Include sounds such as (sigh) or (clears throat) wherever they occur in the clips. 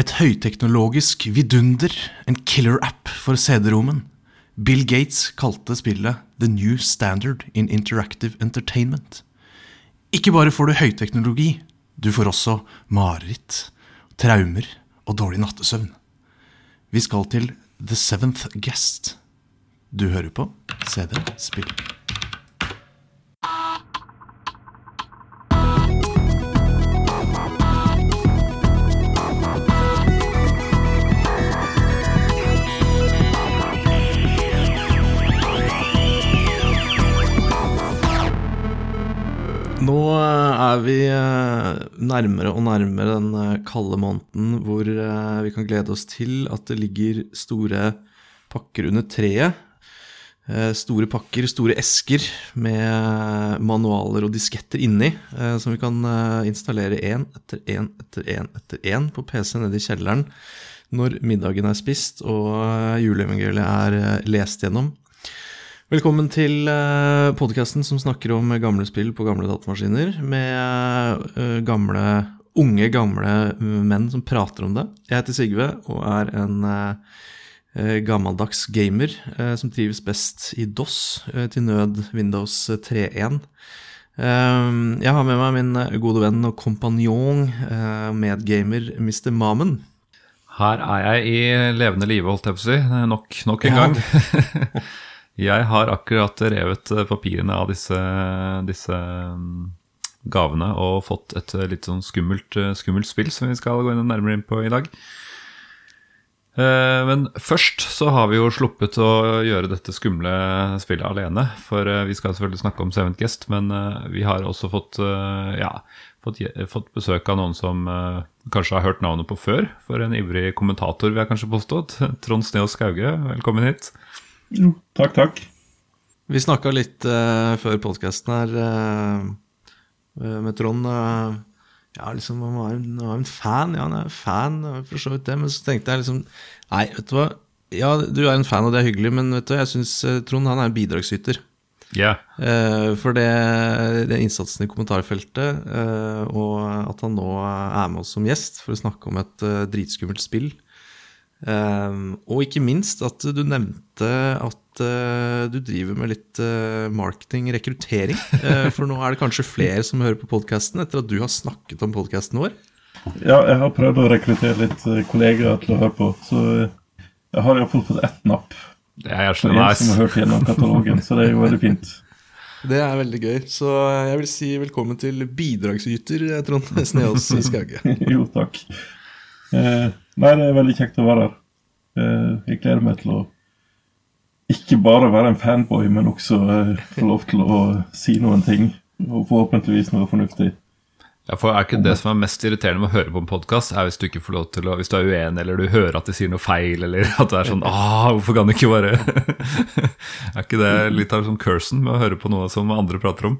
Et høyteknologisk vidunder, en killer-app for CD-rommen. Bill Gates kalte spillet The New Standard in Interactive Entertainment. Ikke bare får du høyteknologi, du får også mareritt, traumer og dårlig nattesøvn. Vi skal til The Seventh Guest. Du hører på CD Spill. Er vi eh, nærmere og nærmere den eh, kalde måneden hvor eh, vi kan glede oss til at det ligger store pakker under treet. Store pakker, store esker med manualer og disketter inni, som vi kan installere én etter én etter én etter én på PC nede i kjelleren når middagen er spist og juleevangeliet er lest gjennom. Velkommen til uh, podkasten som snakker om gamle spill på gamle datamaskiner. Med eh, gamle, unge, gamle eh, menn som prater om det. Jeg heter Sigve og er en eh, eh, gammeldags gamer eh, som trives best i DOS, eh, til nød Windows 3.1. Eh, jeg har med meg min eh, gode venn og kompanjong, eh, medgamer Mr. Mamen. Her er jeg i levende live, holdt jeg på å si. Nok, nok en Ja. gang. (laughs) jeg har akkurat revet eh, papirene av disse, disse mm, gavene og fått et eh, litt sånn skummelt, eh, skummelt spill som vi skal gå inn nærmere inn på i dag. Men først så har vi jo sluppet å gjøre dette skumle spillet alene. For vi skal selvfølgelig snakke om Seventh Guest, men vi har også fått, ja, fått, fått besøk av noen som kanskje har hørt navnet på før. For en ivrig kommentator, vil jeg kanskje påstått. (laughs) Trond Sneås Skauge, velkommen hit. Jo, takk, takk. Vi snakka litt uh, før podkasten her eh, eh, med Trond. Uh, ja, liksom, han var, en, han var en fan. Ja, han er fan, for så vidt det. Men så tenkte jeg liksom Nei, vet du hva. Ja, du er en fan, og det er hyggelig, men vet du, jeg syns Trond han er en bidragsyter. Yeah. Uh, for det, det innsatsen i kommentarfeltet, uh, og at han nå er med oss som gjest for å snakke om et uh, dritskummelt spill. Eh, og ikke minst at du nevnte at eh, du driver med litt eh, marketing, rekruttering. (laughs) Eh, for nå er det kanskje flere som hører på podkasten etter at du har snakket om podkasten vår. Ja, jeg har prøvd å rekruttere litt kollegaer til å høre på, så jeg har iallfall fått ett napp. det er Så nice. som har hørt gjennom katalogen, så det er jo veldig fint. Det er veldig gøy. Så jeg vil si velkommen til bidragsyter Trond Sneås Skauge. (laughs) jo, takk. Eh, nei, det er veldig kjekt å være her. Eh, jeg gleder meg til å ikke bare være en fanboy, men også eh, få lov til å si noen ting. Og forhåpentligvis noe fornuftig. Ja, for er ikke det som er mest irriterende med å høre på en podkast, er hvis du ikke får lov til å Hvis du er uenig, eller du hører at de sier noe feil, eller (laughs) at det er sånn ah, hvorfor kan det ikke bare (laughs) Er ikke det litt av sånn cursen med å høre på noe som andre prater om?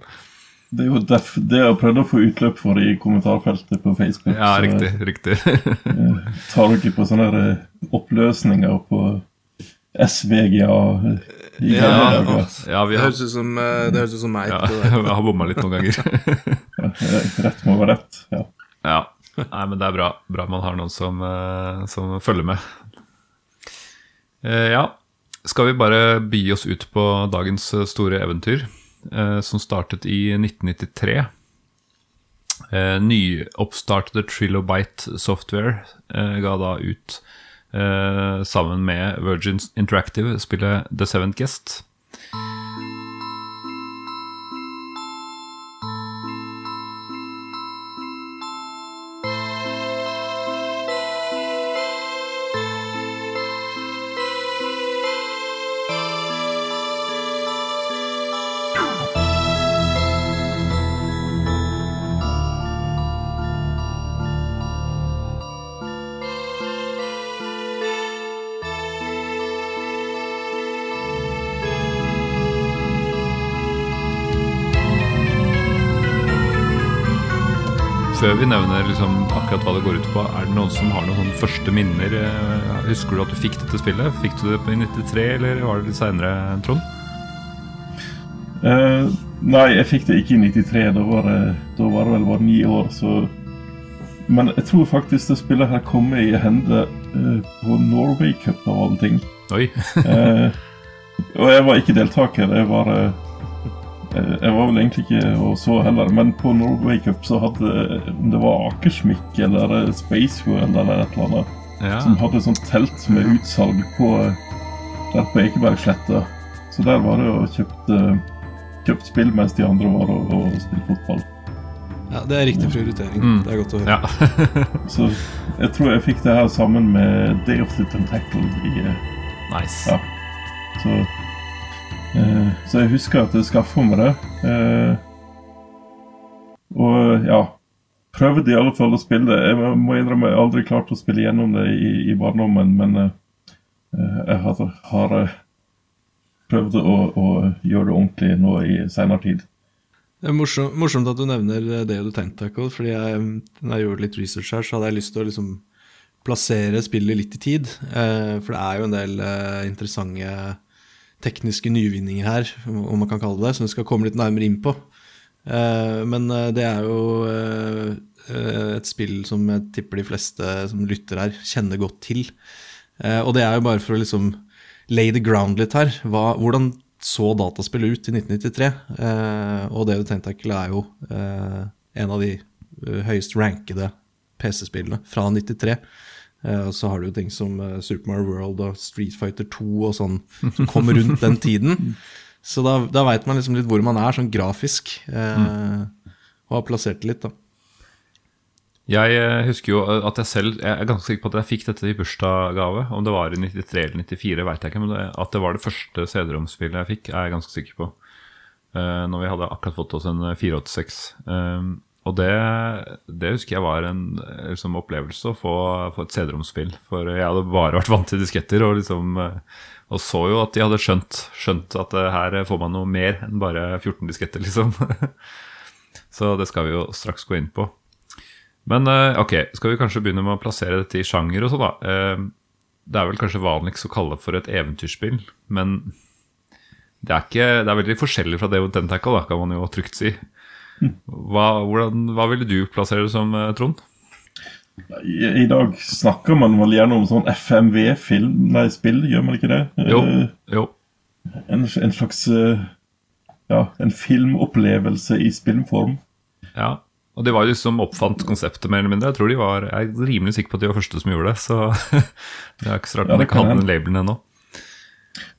Det er jo def, det jeg har prøvd å få utløp for i kommentarfeltet på Facebook. Ja, så- riktig. riktig Tar dere på sånne eh, oppløsninger på SVGA Ja, Ja. Ja, vi Det høres ut som, eh, høres ut som meg. ja, (laughs) jeg har bomma litt noen ganger. Ja, Rett må være rett. Ja. Ja. Nei, men det er bra. Bra man har noen som, eh, som følger med. Eh, ja. Skal vi bare by oss ut på dagens eh, store eventyr, eh, som startet i 1993. Eh, nyoppstartede Trilobite Software eh, ga da ut, eh, sammen med Virgin Interactive, spillet The Seventh Guest. Før vi nevner liksom akkurat hva det går ut på, er det noen som har noen sånne første minner? eh, Husker du at du fikk dette spillet? Fikk du det på i 93, eller var det litt seinere, Trond? Uh, nei, jeg fikk det ikke i 93. Da var, det, da var det vel bare ni år, så men jeg tror faktisk det spillet her kom i hende uh, på Norway Cup av alle ting. Oi. uh, og jeg var ikke deltaker. Jeg var, eh, jeg var vel egentlig ikke og så heller. Men på Norway Cup så hadde om det var Akersmik eller eh, Space World eller et eller annet, Ja. som hadde sånt telt med utsalg på, der på Ekebergsletta. Så der var det og kjøpte, kjøpt spill mens de andre var og, og spilte fotball. Ja, Det er riktig prioritering. Mm. Det er godt å høre. ja. (laughs) Så jeg tror jeg fikk det her sammen med Day of the Tentacle i eh, nice. Ja. Så, eh, så jeg husker at jeg skaffa meg det. Eh, og ja Prøvde i alle fall å spille det. Jeg må- innrømme jeg aldri klart å spille gjennom det i, i barndommen, men eh, eh, jeg har, har eh, prøvd å, å gjøre det ordentlig nå i seinere tid. Det er morsomt, morsomt at du nevner eh, det du Tentacle, fordi jeg, når jeg gjorde litt research her, så hadde jeg lyst til å liksom plassere spillet litt i tid. Eh, for det er jo en del eh, interessante tekniske nyvinninger her, om man kan kalle det som vi skal komme litt nærmere inn på. Eh, men eh, det er jo eh, et spill som jeg tipper de fleste som lytter her, kjenner godt til. Og det er jo bare for å liksom lay the ground litt her. Hvordan så dataspillet ut i 1993? Eh, og David Tentacle er jo en av de høyest rankede PC-spillene fra 93. Eh, og så har du jo ting som eh, Super Mario World og Street Fighter 2 og sånn, som kommer rundt den tiden. Så da, da veit man liksom litt hvor man er, sånn grafisk. Eh, Og har plassert det litt, da. Jeg eh, husker jo at jeg selv Jeg er ganske sikker på at jeg fikk dette i bursdagsgave. Om det var i 93 eller 94, vet jeg ikke. Men det, at det var det første CD-romspillet jeg fikk, er jeg ganske sikker på. Uh, når vi hadde akkurat fått oss en 486. Um, og det, det husker jeg var en liksom, opplevelse å få, få et CD-romspill. For jeg hadde bare vært vant til disketter, og, liksom, eh, og så jo at de hadde skjønt, skjønt at eh, her får man noe mer enn bare 14 disketter, (laughs) liksom. så det skal vi jo straks gå inn på. Men ok, skal vi kanskje begynne med å plassere dette i sjanger og sånn, da. Det er vel kanskje vanligst å kalle det for et eventyrspill, men det er, ikke, det er veldig forskjellig fra det Tentacle, da, kan man jo trygt si. Hva, hvordan, hva ville du plassere det som, eh, Trond? I, I dag snakker man vel gjerne om sånn FMV-film, nei, spill, gjør man ikke det? Jo. Eh, jo. en, en slags eh, ja, en filmopplevelse i spillform. Ja. Og de var jo som oppfant konseptet, mer eller mindre. Jeg tror de var, jeg er rimelig sikker på at de var første som gjorde det. Så (laughs) det er ikke så rart Ja, man ikke hadde den labelen ennå.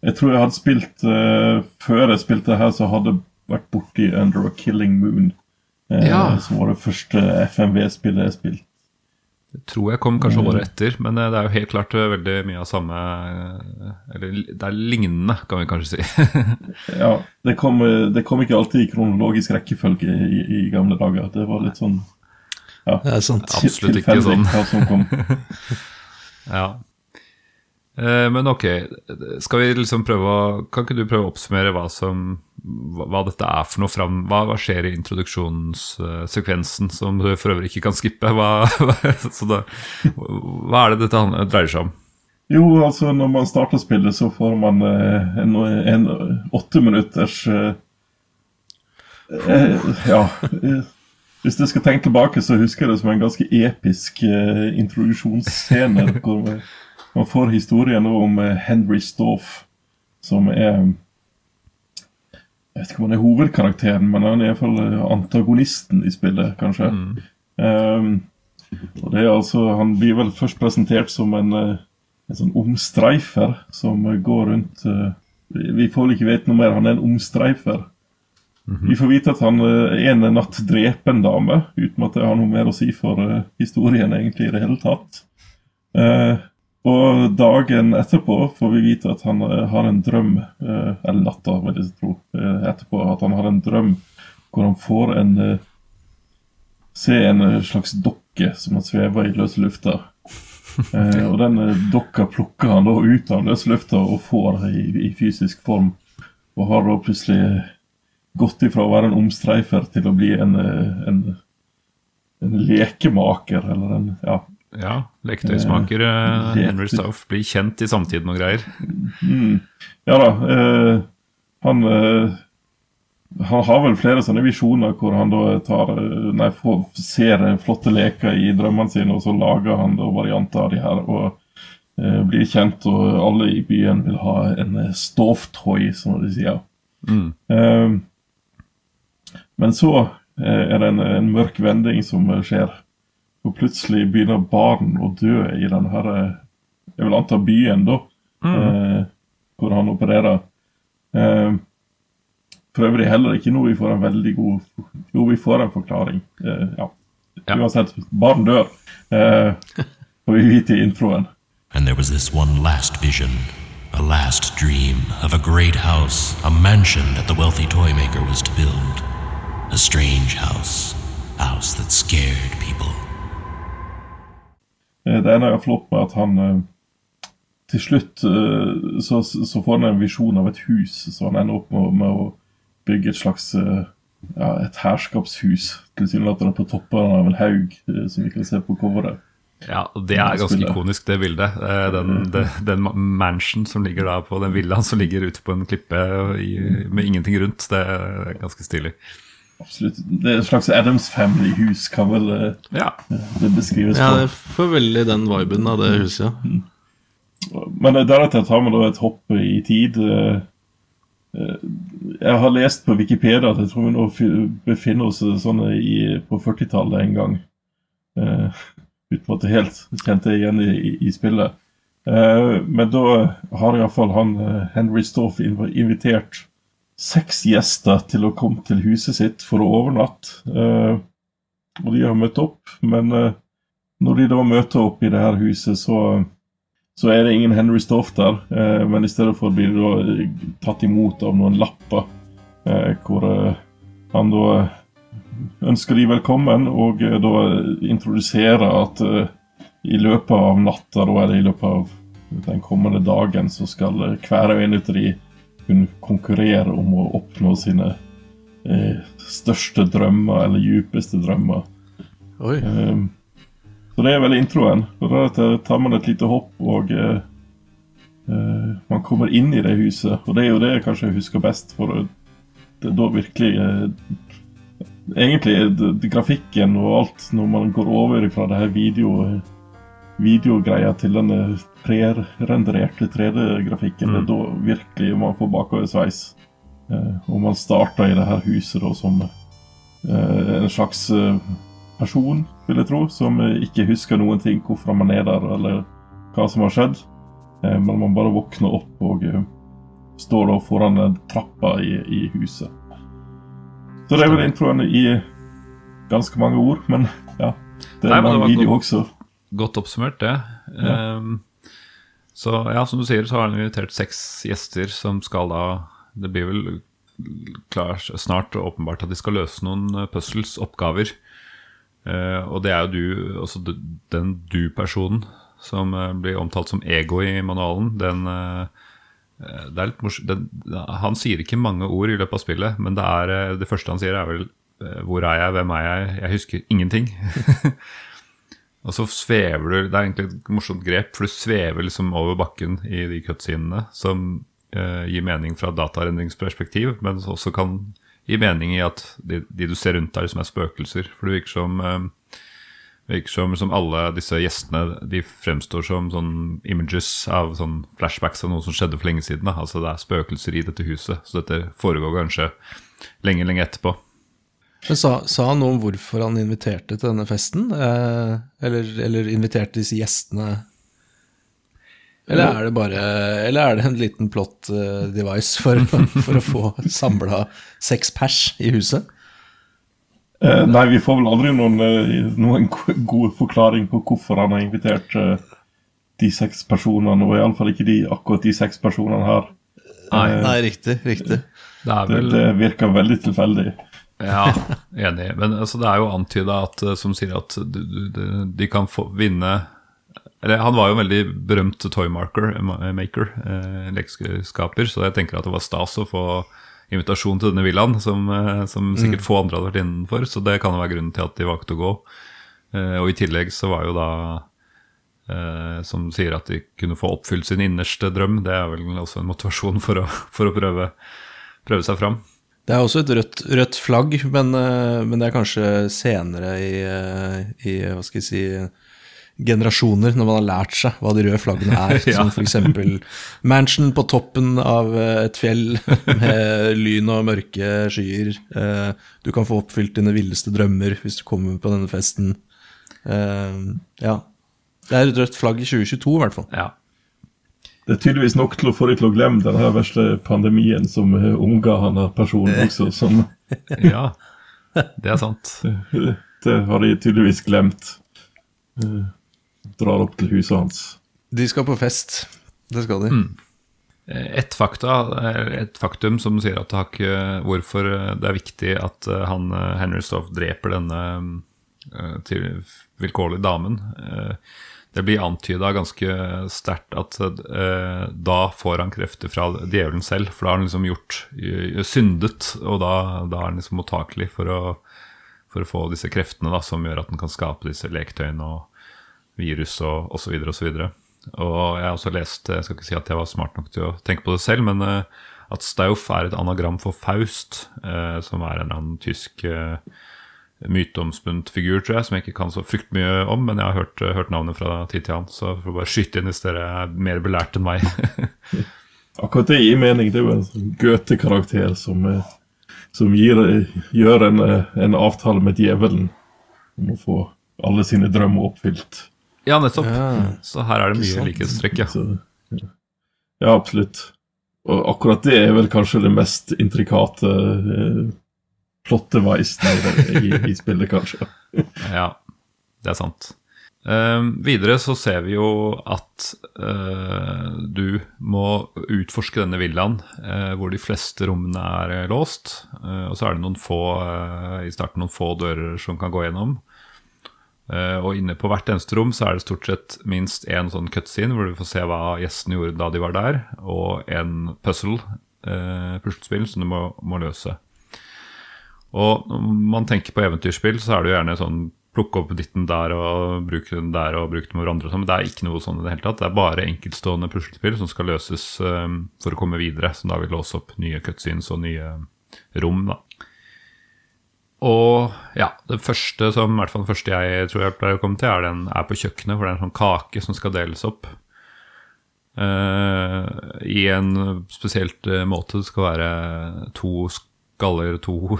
Jeg tror jeg hadde spilt uh, Før jeg spilte her, så hadde vært borti Under a Killing Moon. eh, Ja. Som var det første FMV-spillet jeg spilte. Det tror jeg kom kanskje året etter, men eh, det er jo helt klart eh, veldig mye av samme eh, Eller det er lignende, kan vi kanskje si. (laughs) Ja, det kom, det kom ikke alltid i kronologisk rekkefølge i, i gamle dager. Det var litt sånn Det er sant. Absolutt ikke sånn. hva som kom. (laughs) Ja. Eh, Men ok, skal vi liksom prøve å Kan ikke du prøve å oppsummere hva som hva dette er for noe fram Hva, hva skjer i introduksjonssekvensen, som du for øvrig ikke kan skippe? Hva, (laughs) da, hva er det dette dreier seg om? Jo, altså når man starter spillet, så får man eh, en, en åtte minutters eh, eh, Ja. eh, Hvis jeg skal tenke tilbake, så husker jeg det som en ganske episk eh, introduksjonsscene. hvor man- får historien om eh, Henry Stoff, som er Jeg vet ikke om han er hovedkarakteren, men han er iallfall antagonisten i spillet, kanskje. Um, og det er altså, Han blir vel først presentert som en, eh, en sånn omstreifer som eh, går rundt uh, vi- får vel ikke vite noe mer. Han er en omstreifer. Vi får vite at han uh, en natt dreper en dame, uten at det har noe mer å si for uh, historien egentlig i det hele tatt. Eh, og dagen etterpå får vi vite at han eh, har en drøm, eh, eller natta, vil jeg tro, eh, etterpå, at han har en drøm hvor han får en Se en slags dokke som har svever i løse lufta. (laughs) Eh, og den dokka plukker han da ut av løse lufta og får i, i fysisk form. Og har da plutselig gått ifra å være en omstreifer til å bli en, en, en lekemaker, eller en Ja. Ja, leketøysmaker eh, Eh, Henry Stauff blir kjent i samtiden og greier. Mm. Ja da. Uh, han uh, han har vel flere sånne visjoner hvor han da tar, nei, får, ser flotte leker i drømmene sine, og så lager han da varianter av de her. og blir kjent, og alle i byen vil ha en stovtoy, som de sier. Mm. Men så er det en, en mørk vending som skjer. Og plutselig begynner barn å dø i den her eh, Jeg vil anta byen, da. eh, hvor han opererer. Eh, for øvrig heller ikke noe vi får en veldig god Jo, vi får en forklaring. Eh, ja. Ja. Uansett, barn dør. Eh, (laughs) får vi vite i introen. And there was this one last vision, a last dream of a great house, a mansion that the wealthy toy maker was to build. A strange house, a house that scared people. Eh, Det ene jeg har opp med at han eh, til slutt eh, så, så får han en visjon av et hus, så han ender opp med, med å bygge et slags ja, et herskapshus, tilsynelatende på toppen av en haug, som vi kan se på coveret. Ja, og det er ganske ikonisk, det bildet. Den, Den, det, den mansion som ligger da på den villaen som ligger ute på en klippe i, med ingenting rundt, det er ganske stilig. Absolutt. Det er et slags Adams Family-hus, kan vel eh, Ja. det beskrives Ja, på. det får veldig den viben av det huset, ja. Men eh, deretter tar vi da et hopp i tid. eh, Jeg har lest på Wikipedia at jeg tror vi nå befinner oss sånn i, på 40-tallet en gang. Eh, (laughs) uten at jeg helt kjente igjen i, i, i spillet. Eh, men da har iallfall han Henry Stoff inv invitert seks gjester til å komme til huset sitt for å overnatte. Eh, og de har møtt opp, men eh, når de da møter opp i det her huset, så så er det ingen Henry Stoff der, eh, men i stedet for blir de da tatt imot av noen lapper, hvor han da ønsker de velkommen, og da introduserer at i løpet av natta, da er det i løpet av den kommende dagen, så skal hver og en av de kunne konkurrere om å oppnå sine eh, største drømmer, eller djupeste drømmer. Oi. Ehm, Så det er vel introen. Da tar man et lite hopp, og eh, eh, man kommer inn i det huset. Og det er jo det jeg kanskje husker best, for det er da virkelig eh, Egentlig det, det, grafikken og alt, når man går over fra det her video, videogreia til denne prerendererte 3D-grafikken, det er da virkelig man får bakoversveis. Eh, og man starter i det her huset da som eh, en slags eh, person, vil jeg tro, som eh, ikke husker noen ting, hvorfor man er der, eller hva som har skjedd. Eh, Men man bare våkner opp og eh, står da foran En trappa i, i huset. Så det er vel introen i ganske mange ord, men ja. Det er men det en var video også. Godt oppsummert, det. Ehm, så ja, som du sier, så har han invitert seks gjester som skal da Det blir vel klar, snart åpenbart at de skal løse noen eh, puzzles, oppgaver. Uh, og det er jo du, også den du-personen som eh, blir omtalt som ego i manualen. Den eh, det er litt mors den, Han sier ikke mange ord i løpet av spillet, men det, er, det første han sier, er vel 'Hvor er jeg? Hvem er jeg?' Jeg husker ingenting. (laughs) Og så svever du Det er egentlig et morsomt grep, for du svever liksom over bakken i de cutscenene, som eh, gir mening fra datarendringsperspektiv, men også kan gi mening i at de, de du ser rundt deg, liksom er spøkelser. For det virker som eh, virker som, som alle disse gjestene De fremstår som sånn images av sånn flashbacks av noe som skjedde for lenge siden. Da. Altså Det er spøkelser i dette huset, så dette foregår kanskje lenge, lenge etterpå. Men sa, sa han noe om hvorfor han inviterte til denne festen? Eh, eller, eller inviterte disse gjestene? Eller er det bare Eller er det en liten plot eh, device for, (laughs) for å få samla seks pers i huset? Eh, nei, vi får vel aldri noen, eh, noen god forklaring på hvorfor han har invitert eh, de seks personene, og iallfall ikke de, akkurat de seks personene her. Nei, Nei, riktig. Riktig. det er Det, det virker veldig tilfeldig. Ja, enig. Men altså, det er jo antyda at eh, som sier at de- kan få vinne Eller han var jo en veldig berømt toymaker, eh, maker, eh, lekeskaper, så jeg tenker at det var stas å få invitasjon til denne villaen, som, eh, som sikkert få andre hadde vært innenfor. Så det kan jo være grunnen til at de valgte å gå. Eh, og i tillegg så var jo da eh, som sier at de kunne få oppfylt sin innerste drøm. Det er vel også en motivasjon for å, for å prøve, prøve seg fram. Det er også et rødt, rødt flagg, men, eh, men, det er kanskje senere i, eh, i, hva skal jeg si, generasjoner, når man har lært seg hva de røde flaggene er. (laughs) ja. Som f.eks. mansion på toppen av eh, et fjell (laughs) med lyn og mørke skyer. Du kan få oppfylt dine villeste drømmer hvis du kommer på denne festen. Ja. Det er et rødt flagg i 2022, i hvert fall. Ja. Det er tydeligvis nok til å få dem til å glemme den her verste pandemien som omga han her personen også. Som, (laughs) ja, det er sant. Det, (laughs) det har de tydeligvis glemt. Uh, drar opp til huset hans. De skal på fest. Det skal de. Mm. Et, fakta, et, faktum som sier at det har ikke, hvorfor det er viktig at eh, han eh, Henry Stoff dreper denne til vilkårlig damen. Det blir antyda ganske sterkt at eh, da får han krefter fra djevelen selv. For da har han liksom gjort uh, syndet, og da, da, er han liksom mottakelig for å, for å få disse kreftene da, som gjør at han kan skape disse leketøyene og virus og osv. Og, så videre, og, og jeg har også lest, jeg skal ikke si at jeg var smart nok til å tenke på det selv, men eh, at Stauf er et anagram for Faust, eh, som er en eller annen tysk uh, myteomspunnet figur, tror jeg, som jeg ikke kan så fryktelig mye om. Men jeg har hørt, hørt navnet fra tid til annen, så får bare skyte inn hvis dere er mer belært enn meg. (laughs) Akkurat det gir mening. Det er jo en sånn Goethe-karakter som, eh, som gir, gjør en, eh, en, avtale med djevelen om å få alle sine drømmer oppfylt. Ja, nettopp. Ja. Så her er det mye likhetstrekk, ja. ja. Ja, absolutt. Og akkurat det er vel kanskje det mest intrikate eh, plotteveis i, i spillet, kanskje. ja, det er sant. Uh, videre så ser vi jo at uh, du må utforske denne villaen, uh, hvor de fleste rommene er låst. og så er det noen få i starten noen få dører som kan gå gjennom. og inne på hvert eneste rom så er det stort sett minst én sånn cutscene hvor du får se hva gjestene gjorde da de var der, og en puzzle, puslespill, som du må, må løse. Og når man tenker på eventyrspill, så er det jo gjerne sånn plukke opp ditten der og bruke den der og bruke den med hverandre. Sånn, men det er ikke noe sånn i det hele tatt. Det er bare enkeltstående puslespill som skal løses um, for å komme videre. Som da vil låse opp nye cutscenes og nye rom. da. Og ja, det første som, i hvert fall den første jeg tror jeg pleier å komme til, er den er på kjøkkenet. For det er en sånn kake som skal deles opp. Uh, I en spesielt uh, måte. Det skal være to skaller, to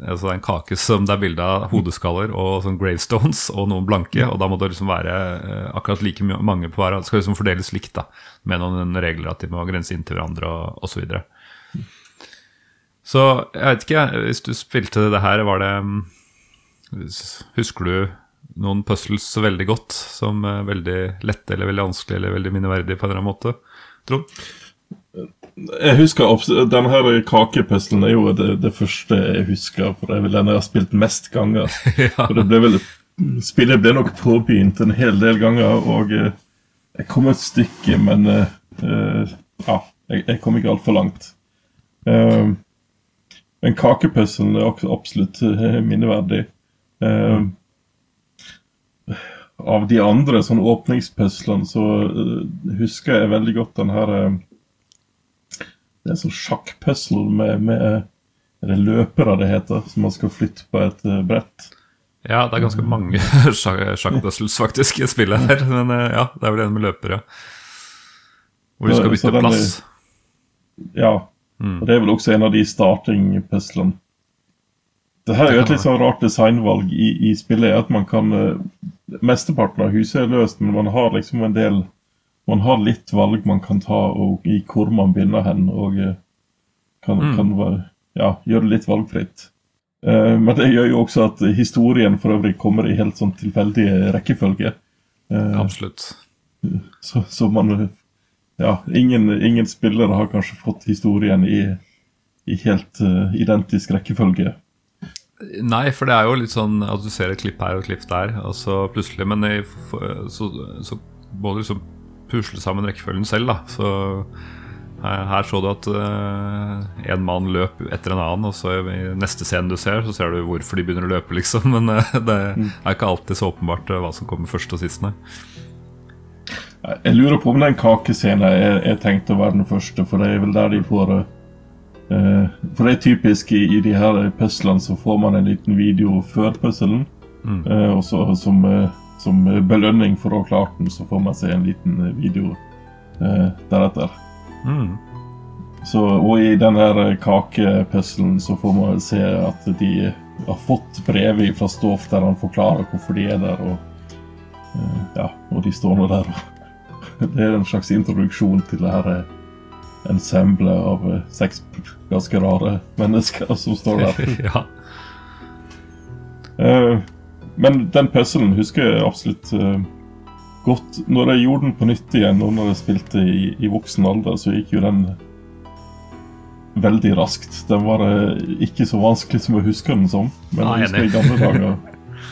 Altså det er en kake som det er bilde av hodeskaller og sånn gravestones og noen blanke. Og da må det liksom være eh, akkurat like mange på hver. Det skal liksom fordeles likt da, med noen regler at de må grense inn til hverandre og osv. Så, videre. så jeg vet ikke, hvis du spilte det her, var det Husker du noen puzzles veldig godt? Som veldig lette eller veldig vanskelige eller veldig minneverdige på en eller annen måte? Trond? Jeg husker Denne her kakepuzzlen er jo det, det, første jeg husker. For det er vel den jeg har spilt mest ganger. (laughs) ja. For det ble vel Spillet ble nok påbegynt en hel del ganger, og uh, jeg kom et stykke, men uh, ja, jeg, jeg, kom ikke altfor langt. Uh, men kakepuzzlen er også absolutt minneverdig. av de andre sånn åpningspuzzlene så husker jeg veldig godt den her det er sånn sjakkpuzzle med, med Er det løpere det heter? Som man skal flytte på et uh, brett. Ja, det er ganske mange (laughs) sjakkpuzzles faktisk i spillet her. Men uh, ja, det er vel en med løpere. Hvor du skal bytte plass. Ja. Mm. Og det er vel også en av de starting-puzzlene. Det her er jo et litt sånn rart designvalg i, i spillet. at man kan Mesteparten av huset er løst, men man har liksom en del man har litt valg man kan ta og i hvor man begynner hen, og eh, kan, mm. kan ja, gjøre det litt valgfritt. Uh, men det gjør jo også at historien for øvrig kommer i helt sånn tilfeldig rekkefølge. Uh, Absolutt. Så, så, man Ja, ingen, ingen, spillere har kanskje fått historien i, i helt uh, identisk rekkefølge. Nei, for det er jo litt sånn at du ser et klipp her og et klipp der, og så plutselig Men i, så, så både liksom pusle sammen rekkefølgen selv. da Så her, her så du at uh, en mann løp etter en annen, og så i neste scene du ser, så ser du hvorfor de begynner å løpe, liksom. (laughs) Men uh, det er ikke alltid så åpenbart uh, hva som kommer først og sist, nei. Jeg lurer på om den kakescenen er, er tenkt å være den første, for det er vel der de får Eh, for det er typisk i, i de her puzzlene så får man en liten video før puzzlen. Mm. Som, som belønning for å ha klart den, så får man se en liten eh, video eh, deretter. Mm. Så, og i den her kakepuzzlen så får man se at de har fått brevet fra Stoff der han forklarer hvorfor de er der. Og, eh, ja, og de står nå der. (laughs) Det er en slags introduksjon til det her eh, ensemblet av eh, seks ganske rare mennesker som står der. (laughs) ja. Eh, men den puzzlen husker jeg absolutt uh, godt. Når jeg gjorde den på nytt igjen, og når jeg spilte i, i voksen alder, så gikk jo den veldig raskt. Den var uh, ikke så vanskelig som jeg husker den som. Men Nei, jeg husker i gamle dager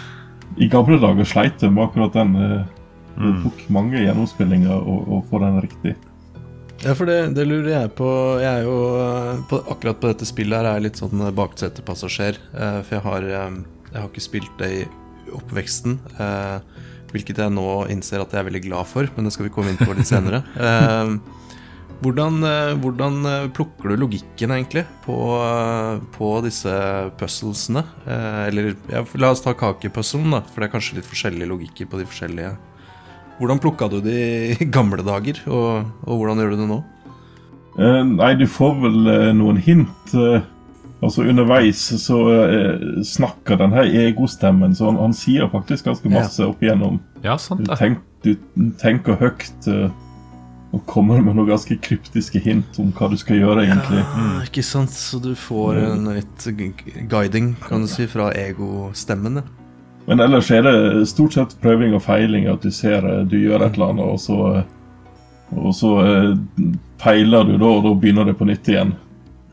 (laughs) I gamle dager sleit jeg med akkurat den. Uh, Det tok mange gjennomspillinger å, å få den riktig. Ja, for det, det lurer jeg på. Jeg er jo på, Akkurat på dette spillet her er jeg litt sånn baksetepassasjer. For jeg har, jeg har ikke spilt det i oppveksten. eh, Hvilket jeg nå innser at jeg er veldig glad for, men det skal vi komme inn på litt senere. Eh, Hvordan, eh, hvordan eh, plukker du logikken egentlig på, eh, på disse puzzlesene? Eh, Eller ja, la oss ta kakepuzzlen, da, for det er kanskje litt forskjellige logikker på de forskjellige. Hvordan plukka du det i gamle dager, og, og hvordan gjør du det nå? Nei, du får vel noen hint. eh, altså Underveis så eh, snakker den her egostemmen, så han, han sier faktisk ganske masse opp igjennom. ja, sant det. tenk, du tenker høyt eh, og kommer med noen ganske kryptiske hint om hva du skal gjøre, egentlig. Ja, ikke sant, så du får en litt guiding, kan du si, fra egostemmen. Men ellers er det stort sett prøving og feiling. At du ser eh, du gjør et eller annet, og så, eh, og så eh, peiler du, da, og da begynner det på nytt igjen.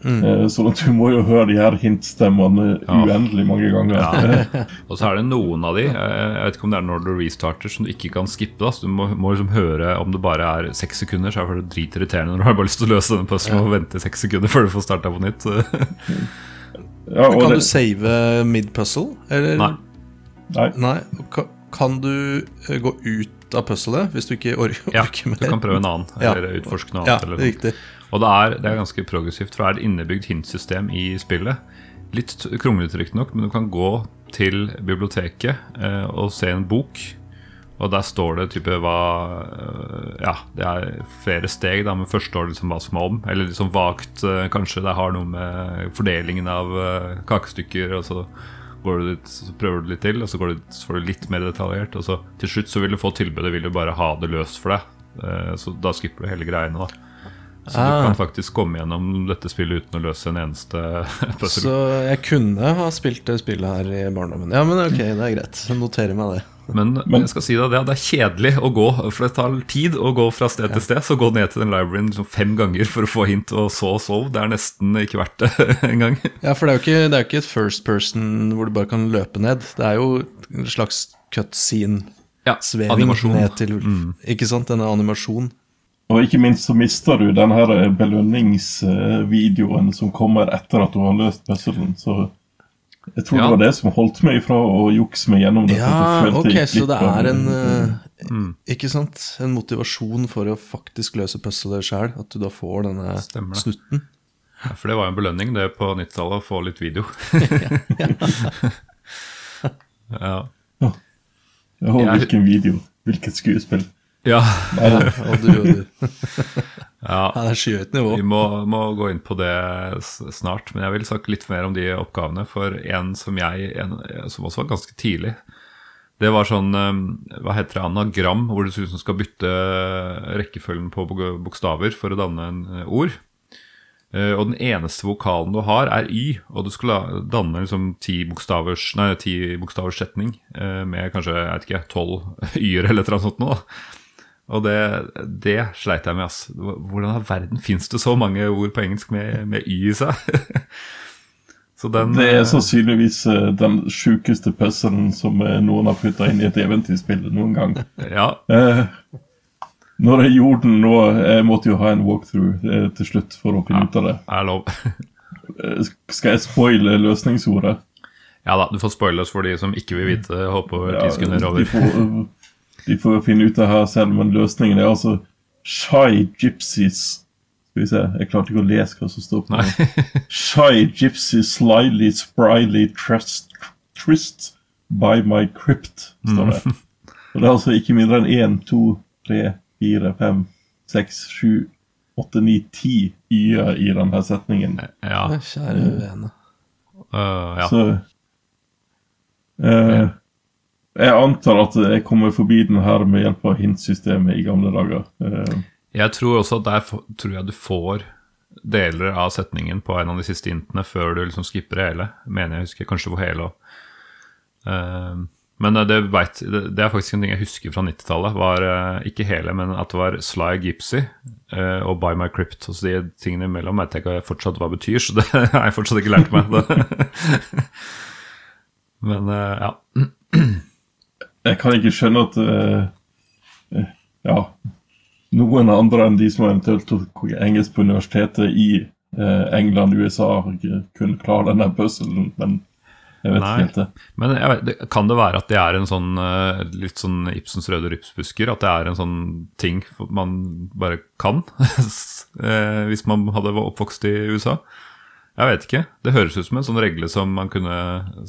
Mm. Eh, Sånn at du må jo høre de her hintstemmene Ja. uendelig mange ganger. Ja. (laughs) Og så er det noen av de, eh, jeg vet ikke om det er når du restarter, som du ikke kan skippe. Da. Så du må, må liksom høre om det bare er seks sekunder, så er det dritirriterende når du har bare lyst til å løse denne puzzlen og vente seks sekunder før du får starta på nytt. (laughs) Ja, og Kan det, du save mid-puzzle? Eller? Nei. nei, Nei. Kan du eh, gå ut av puzzlet hvis du ikke orker, or Ja, orker du kan prøve en annen, Ja. eller utforske noe Ja, annet. Eller noe. riktig. Og det er, det er ganske progressivt, for det er et innebygd hintsystem i spillet. Litt kronglete riktignok, men du kan gå til biblioteket eh, og se en bok. Og der står det type hva eh, Ja, det er flere steg, da, men først står det liksom hva som er om. Eller liksom vagt, eh, kanskje det har noe med fordelingen av eh, kakestykker og så går du dit, så prøver du litt til, og så, går du, så får du litt mer detaljert. Og så til slutt så vil du få tilbudet, vil du bare ha det løst for deg. Så da skipper du hele greiene, da. Så du Ah. kan faktisk komme gjennom dette spillet uten å løse en eneste (laughs) puzzle. Så jeg kunne ha spilt det spillet her i barndommen. Ja, men ok, det er greit. Jeg noterer meg det. (laughs) Men, Men- jeg skal si deg det, det er kjedelig å gå, for det tar tid å gå fra sted til sted. Så gå ned til den libraryen liksom fem ganger for å få hint, og så sove. Det er nesten ikke verdt det (laughs) engang. Ja, for det er jo ikke, det er ikke et first person hvor du bare kan løpe ned. Det er jo en slags cutscene-sveving Ja, animasjon. ned til Ikke sant? Denne animasjonen. Og ikke minst så mister du den her eh, belønningsvideoen som kommer etter at du har løst puzzlen. Så jeg tror Ja. det var det som holdt meg ifra å jukse meg gjennom dette. Ja, ok, så det er en eh, Ikke sant? En motivasjon for å faktisk løse puzzlet sjøl. At du da får denne Stemmer snutten. Ja, For det var jo en belønning det på 90-tallet, å få litt video. (laughs) ja. Ja, Jeg- hvilken video. Hvilket skuespill. Ja. Ja, og du og du. (laughs) ja. Ja, det er skyhøyt nivå. Vi må, må gå inn på det snart, men jeg vil snakke litt mer om de oppgavene. For en som jeg, en, som også var ganske tidlig, det var sånn eh, Hva heter det? Anagram, hvor du liksom skal bytte rekkefølgen på bokstaver for å danne en eh, ord. Eh, og den eneste vokalen du har, er Y, og du skulle danne liksom ti bokstavers Nei, ti bokstavers setning eh, med kanskje jeg vet ikke, tolv (laughs) y-er eller et eller annet sånt noe. da. Og det, det sleit jeg med. ass. Hvordan i verden fins det så mange ord på engelsk med, med y i seg? (laughs) så den Det er eh, sannsynligvis eh, den sjukeste puzzlen som eh, noen har putta inn i et eventyrspill noen gang. Ja, Eh, når jeg gjorde den nå Jeg måtte jo ha en walkthrough eh, til slutt for å finne ut av det. er lov. Skal jeg spoile løsningsordet? Ja da, du får spoile oss for de som ikke vil vite. Håper ti sekunder de, over. Får, eh, får finne ut det her selv, men løsningen er altså Shy Gypsies Skal vi se, jeg klarte ikke å lese hva som står på den. Shy gypsy slyly spryly trust, trist by my crypt, står det. Og det er altså ikke mindre enn 1, 2, 3, 4, 5, 6, 7, 8, 9, 10 y-er i denne setningen. Ja. Kjære vene. øh, ja. Så eh, Jeg antar at jeg kommer forbi den her med hjelp av hintsystemet i gamle dager. Eh, Jeg tror også at der tror jeg du får deler av setningen på en av de siste hintene før du liksom skipper det hele. Mener jeg husker kanskje på hele òg. men det, det, vet, det, det er faktisk en ting jeg husker fra 90-tallet. Var eh, ikke hele, men at det var Sly Gipsy eh, og By My Crypt. Altså de tingene imellom vet jeg ikke fortsatt hva betyr, så (laughs) det har jeg fortsatt ikke lært meg. (laughs) men eh, ja. (clears throat) jeg kan ikke skjønne at eh, ja, noen andre enn de som eventuelt tok engelsk på universitetet i uh, England, USA, kunne klare denne puzzlen, men jeg vet Nei. ikke helt det. Men vet, kan det være at det er en sånn litt sånn Ibsens røde rypsbusker? At det er en sånn ting man bare kan? (laughs) hvis man hadde vært oppvokst i USA? Jeg vet ikke. Det høres ut som en sånn regle som man kunne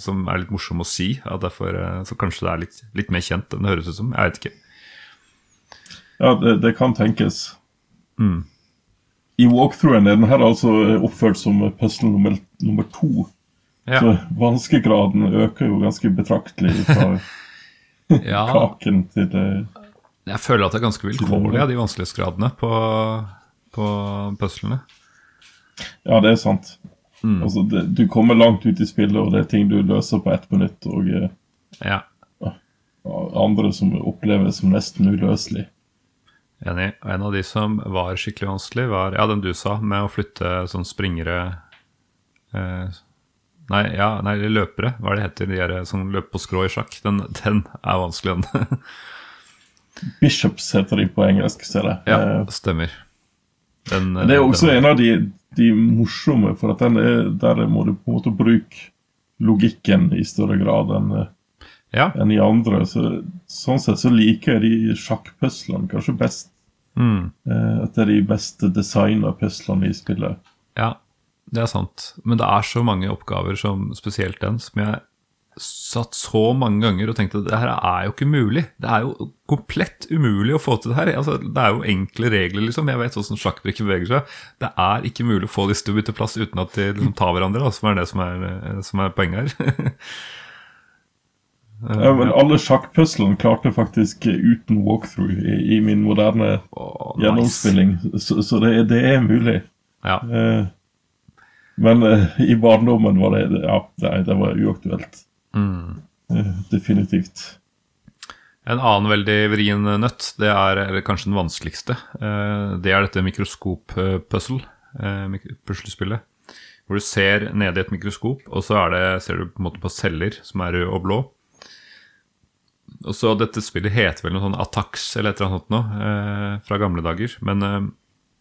Som er litt morsom å si. At derfor, eh, så kanskje det er litt, litt mer kjent enn det høres ut som. Jeg vet ikke. Ja, det, det kan tenkes. Mm. I walkthroughen er den her altså oppført som puzzle nummer, nummer to. Ja. Så vanskegraden øker jo ganske betraktelig fra (laughs) (laughs) ja, kaken til det. jeg føler at det er ganske vilkårlig de vanskelighetsgradene på, på puzzlene. Ja, det er sant. Mm. Altså, det, du kommer langt ut i spillet, og det er ting du løser på ett minutt, og eh, Ja. andre som oppleves som nesten uløselig. Enig. Og en av de som var skikkelig vanskelig, var ja, den du sa, med å flytte sånn springere eh, Nei, ja, nei, løpere, hva er det heter, de der som løper på skrå i sjakk. Den, den er vanskelig, den. (laughs) Bishops heter de på engelsk, ser jeg. ja, Eh, stemmer. Den, Det er også den- en av de, de morsomme, for er, der må du på en måte bruke logikken i større grad enn eh, Ja. enn i andre. Så, sånn sett så liker jeg de sjakkpuslene kanskje best. Mm, Eh, at det er de beste designa puslene i spillet. ja, det er sant. Men det er så mange oppgaver, som spesielt den, som jeg satt så mange ganger og tenkte at det her er jo ikke mulig. Det er jo komplett umulig å få til det her. Altså, det er jo enkle regler, liksom. Jeg vet hvordan sjakkbrikker beveger seg. Det er ikke mulig å få disse til å bytte plass uten at de liksom tar hverandre, da, som er det som er, som er poenget her. (laughs) Ja, men alle sjakkpuslene klarte faktisk eh, uten walkthrough i, i min moderne oh, nice. gjennomspilling, så, så det, det er mulig. Ja. Uh, men uh, i barndommen var det Ja, nei, det var uaktuelt. Mm. Eh, definitivt. En annen veldig vrien nøtt, det er eller kanskje den vanskeligste, eh, det er dette mikroskop-puzzle, eh, puslespillet. Hvor du ser nede i et mikroskop, og så det, ser du på en måte på celler som er røde og blå. Og så Dette spillet heter vel noe sånn Attacks eller et eller annet noe, fra gamle dager. Men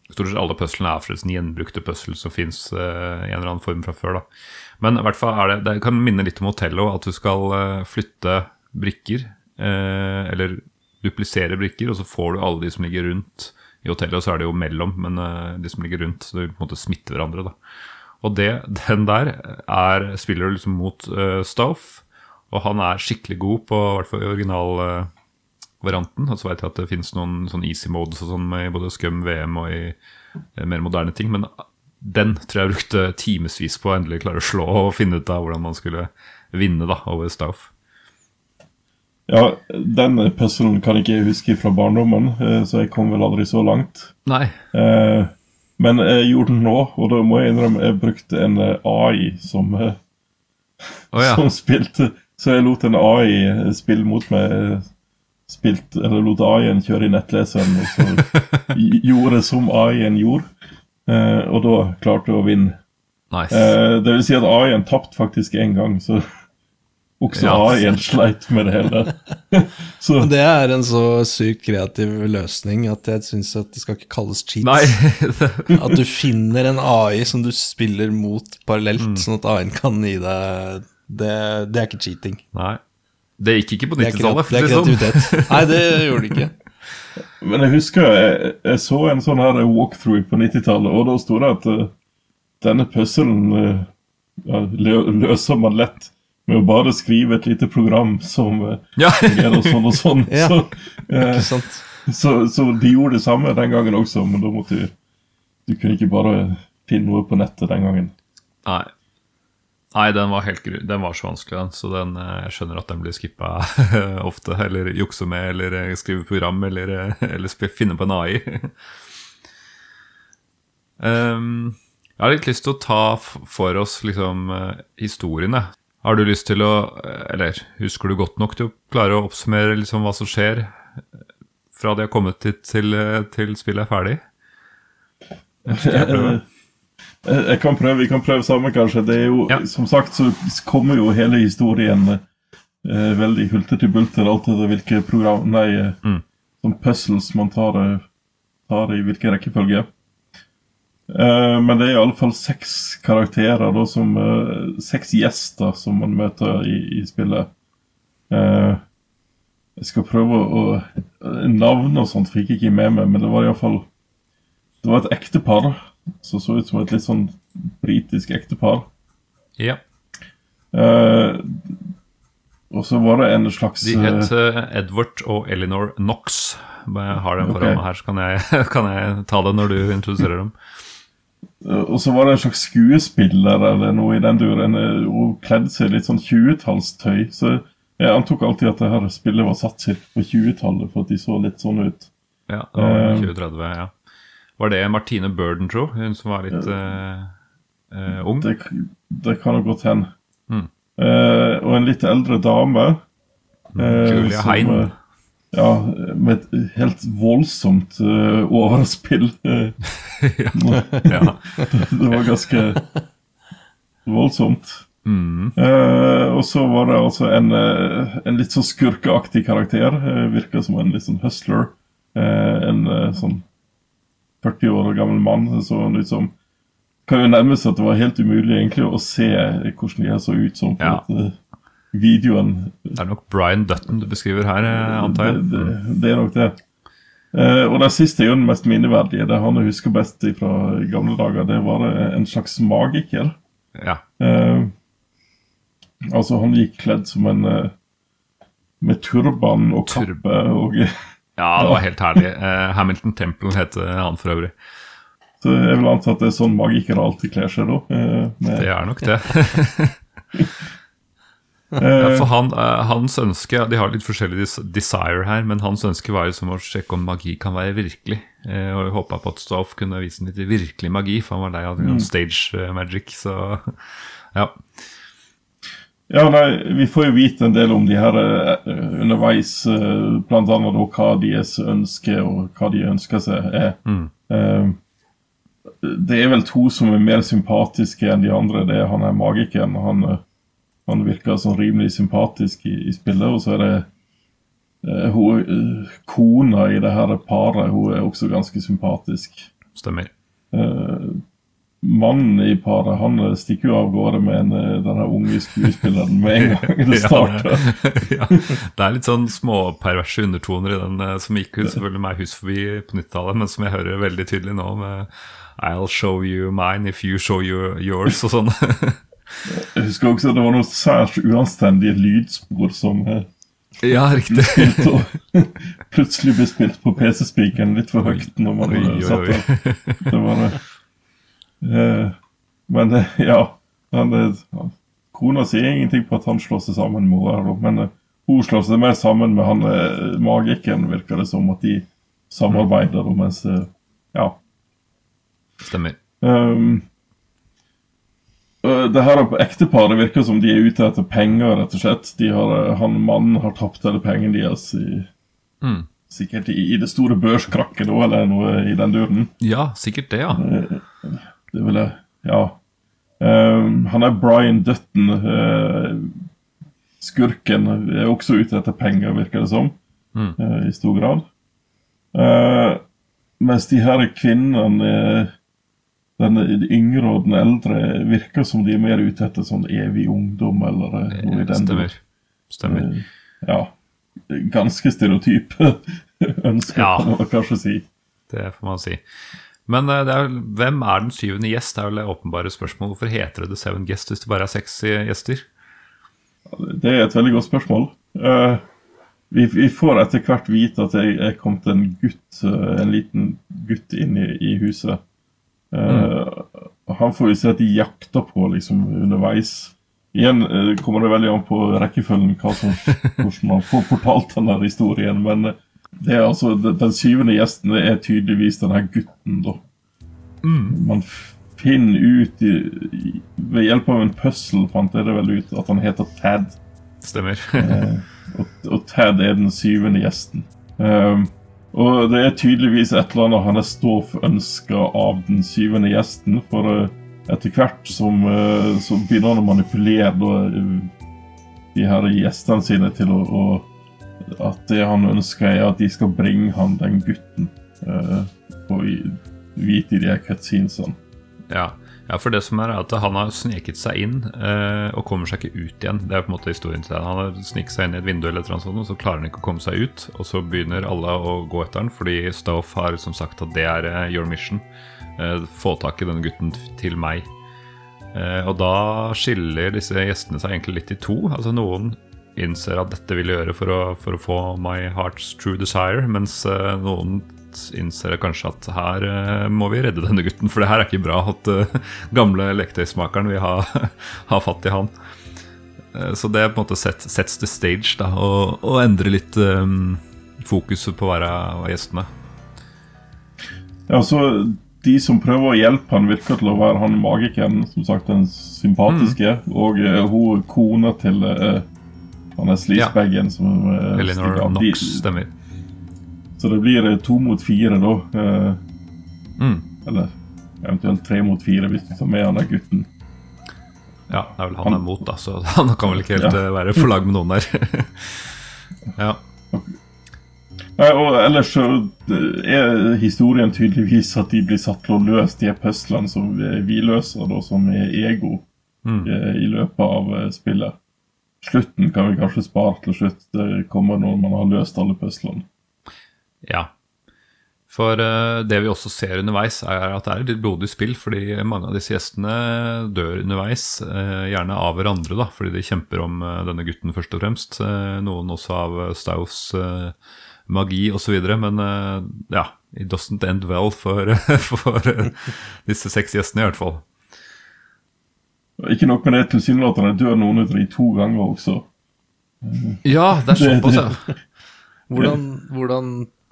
stort sett alle puzzlene er forresten gjenbrukte puzzle som fins i en eller annen form fra før. da. Men i hvert fall er det, det kan minne litt om Otello, at du skal eh, flytte brikker. Eh, eller duplisere brikker, og så får du alle de som ligger rundt. I Otello så er det jo mellom, men eh, de som ligger rundt, så de på en måte smitter hverandre. da. Og det, den der er, spiller du liksom mot eh, Stauf, og han er skikkelig god på i hvert fall originalvarianten. og så vet jeg at det finnes noen sånn easy modes og sånn i både Scum VM og i eh, mer moderne ting. Men den tror jeg brukte timevis på å endelig klare å slå og finne ut av hvordan man skulle vinne da, over Stauf. Ja, den puzzlen kan ikke jeg huske fra barndommen, eh, så jeg kom vel aldri så langt. Nei. Eh, men jeg gjorde den nå, og da må jeg innrømme jeg brukte en eh, AI som, oh, ja. (laughs) som spilte. Så jeg lot en AI spille mot meg. Spilt, eller lot AI-en kjøre i nettleseren, og så (laughs) gjorde som AI-en gjorde. Eh, og da klarte hun å vinne. Nice. Eh, det vil si at AI-en tapte faktisk én gang, så (laughs) også Ja. AI-en sleit med det hele. (laughs) så Det er en så sykt kreativ løsning at jeg syns at det skal ikke kalles cheats. (laughs) At du finner en AI som du spiller mot parallelt, sånn at AI-en kan gi deg det, det er ikke cheating. Nei. Det gikk ikke på er, 90-tallet. kreat, det er det sånn. kreativitet. Nei, det gjorde det ikke. Men jeg husker jeg, jeg så en sånn her walkthrough på 90-tallet, og da sto det at uh, denne puzzlen uh, ja, lø løser man lett med å bare skrive et lite program som uh, Ja. (laughs) fungerer sånn og sånn. Ja. Så, uh, så, så de gjorde det samme den gangen også, men da måtte du Du kunne ikke bare finne noe på nettet den gangen. Nei. Nei, den var helt. Den var så vanskelig, den. Så den, eh, jeg skjønner at den blir skippa (laughs) ofte. Eller jukse med, eller eh, skrive program, eller, eh, eller finne på en AI. um, (laughs) jeg har litt lyst til å ta for oss liksom historiene. Har du lyst til å Eller husker du godt nok til å klare å oppsummere liksom hva som skjer fra de har kommet hit til, til spillet er ferdig? (laughs) Jeg Jeg kan prøve, Vi kan prøve sammen, kanskje. Det er jo, Ja. Som sagt så kommer jo hele historien eh, veldig hulter til bulter, alt etter hvilke program, nei, eh, Mm. sånn puzzles man tar, eh, tar i hvilken rekkefølge. Eh, men det er i alle fall seks karakterer, da, som, eh, seks gjester som man møter i, i spillet. Eh, jeg skal prøve å Navn og sånt fikk jeg ikke med meg, men det var iallfall Det var et ektepar som så ut som et litt sånn britisk ektepar. Ja. Uh, og så var det en slags De het uh, Edward og Eleanor Knox. Jeg har dem foran okay. her, så kan jeg, (laughs) kan jeg ta det når du introduserer dem. Uh, Og så var det en slags skuespiller eller noe i den duren. Hun kledde seg i litt sånn 20-tallstøy. Så jeg antok alltid at det her spillet var satt sitt på 20-tallet, for at de så litt sånn ut. Ja, det var Eh. 2030, ja. Var det Martine Burden, tro? Hun som var litt uh, ung? Det, det kan jo godt hende. Mm. Uh, og en litt eldre dame. eh, Julia som, Hein. Ja, med et helt voldsomt overspill. (laughs) Ja. (laughs) det var ganske voldsomt. Mm. Uh, og så var det altså en, uh, en litt sånn skurkeaktig karakter. Uh, Virka som en litt sånn hustler. Uh, en sånn 40 år gammel mann så han ut som Kan jo nærme seg at det var helt umulig egentlig å se hvordan de her så ut som. på Ja. at eh, videoen Det er nok Brian Dutton du beskriver her, eh, antar jeg. det, det, det er nok det. Uh, og den siste er jo den mest minneverdige. Det han husker best fra gamle dager, det var en slags magiker. Ja. Uh, altså, han gikk kledd som en Med turban og kappe og ja, det var helt herlig. Eh, Hamilton Temple heter han for øvrig. Så jeg vil anta at det er sånn magikere alltid kler seg, da. Eh, Det er nok det. (laughs) Ja, eh, for han, hans ønske De har litt forskjellig desire her, men hans ønske var jo som å sjekke om magi kan være virkelig. Og håpa på at Stoff kunne vise litt virkelig magi, for han var lei av Mm. stage magic. Så ja. Ja, nei, Vi får jo vite en del om de her eh, underveis, eh, da hva deres ønske og hva de ønsker seg er. Mm. Eh, det er vel to som er mer sympatiske enn de andre. Det er han er magikeren. Han, han virker sånn rimelig sympatisk i, i spillet. Og så er det hun, kona i det her paret. Hun er også ganske sympatisk. Stemmer. Eh, mannen i paret han eh, stikker jo av gårde med en, denne unge skuespilleren med en gang det (laughs) starter. (laughs) ja, det er litt sånn småperverse undertoner i den eh, som gikk ut selvfølgelig meg hus forbi på 90-tallet, men som jeg hører veldig tydelig nå med I'll show you mine if you show you yours og sånn. (laughs) Jeg husker også at det var noen særs uanstendige lydspor som eh, ja, riktig. plutselig ble spilt på PC-spikeren litt for høyt når man Oi, oi, oi, satt det. Det var det. Eh, men eh, (laughs) ja han, eh, Kona sier ingenting på at han slår seg sammen med henne, men hun slår seg mer sammen med han magikeren, virker det som, at de samarbeider. mm. mens Ja. Stemmer. Um, det her ekteparet virker som de er ute etter penger, rett og slett. De har, han Mannen har tapt alle pengene deres i, Mm. sikkert i, i det store børskrakket, da, eller noe i den duren. Ja, sikkert det, ja. Det vil jeg Ja. Um, han er Brian Dutton. Uh, skurken er også ute etter penger, virker det som. Mm. Uh, I stor grad. Uh, mens de her kvinnene den yngre og den eldre virker som de er mer ute etter sånn evig ungdom eller noe i den Stemmer. Stemmer. Ja. Ganske stereotyp. (laughs) ønsker Ja. kan man kanskje si. Det får man si. Men eh, er, hvem er den syvende gjest? Det er vel det åpenbare spørsmål. Hvorfor heter det The Seven Guest hvis det bare er seks eh, gjester? Det er et veldig godt spørsmål. Uh, vi, vi får etter hvert vite at det er kommet en gutt, en liten gutt inn i, i huset. Eh, Han får vi se at de jakter på liksom underveis. Igjen uh, kommer det veldig an på rekkefølgen hva som, (laughs) hvordan man får fortalt den historien. Men det er altså, den, syvende gjesten er tydeligvis denne gutten, da. Man finner ut i, i, Ved hjelp av en puzzle fant jeg det vel ut at han heter Tad. Stemmer. Og, og Tad er den syvende gjesten. Um, og det er tydeligvis et eller annet han er ståønska av den syvende gjesten. For uh, etter hvert som uh, så begynner han å manipulere da, eh, de her gjestene sine til å, å At det han ønsker, er at de skal bringe han den gutten. Uh, og i- vite i de her cutscenesene. Ja. ja, for det som er er at han har sneket seg inn uh, og kommer seg ikke ut igjen. Det er på en måte historien til det. Han har sneket seg inn i et vindu, eller annet sånt, og så klarer han ikke å komme seg ut. Og så begynner alle å gå etter han, fordi Stoff har som sagt at det er uh, your mission. Eh, få tak i denne gutten til meg. Eh, og da skiller disse gjestene seg egentlig litt i to. Altså Noen innser at dette vil jeg gjøre for å, for å få my heart's true desire, mens eh, noen innser kanskje at her eh, må vi redde denne gutten, for det her er ikke bra at eh, gamle leketøysmakeren vil ha, (laughs) ha fatt i han. Så det på en måte set, sets the stage, da, og, og endrer litt um, fokuset på hver av gjestene. Ja, så De som prøver å hjelpe han virker til å være han magikeren, som sagt den sympatiske, og uh, hun kona til uh, han er sleazebaggen som uh, Elinor Knox stemmer. Så det blir eh, to mot fire, da. Uh, Mm. eller eventuelt tre mot fire, hvis du tar med han der gutten. Ja, det er vel han er mot, da, så (laughs) han kan vel ikke helt Ja. eh, være på lag med noen der. (laughs) ja. Nei, og ellers så eh, er historien tydeligvis at de blir satt til å løse de puslene som eh, vi løser, da, som er ego, Mm. eh, i løpet av eh, spillet. Slutten kan vi kanskje spare til slutt. Det kommer når man har løst alle puslene. Ja. For uh, det vi også ser underveis, er at det er et litt blodig spill. Fordi mange av disse gjestene dør underveis, uh, gjerne av hverandre, da, fordi de kjemper om uh, denne gutten først og fremst. Noen også av Staus magi osv. Men ja, it doesn't end well for, (laughs) for disse seks gjestene, i hvert fall. Ikke nok med det, tilsynelatende dør noen av de to ganger også. Ja, det er såpass, ja. Hvordan, hvordan,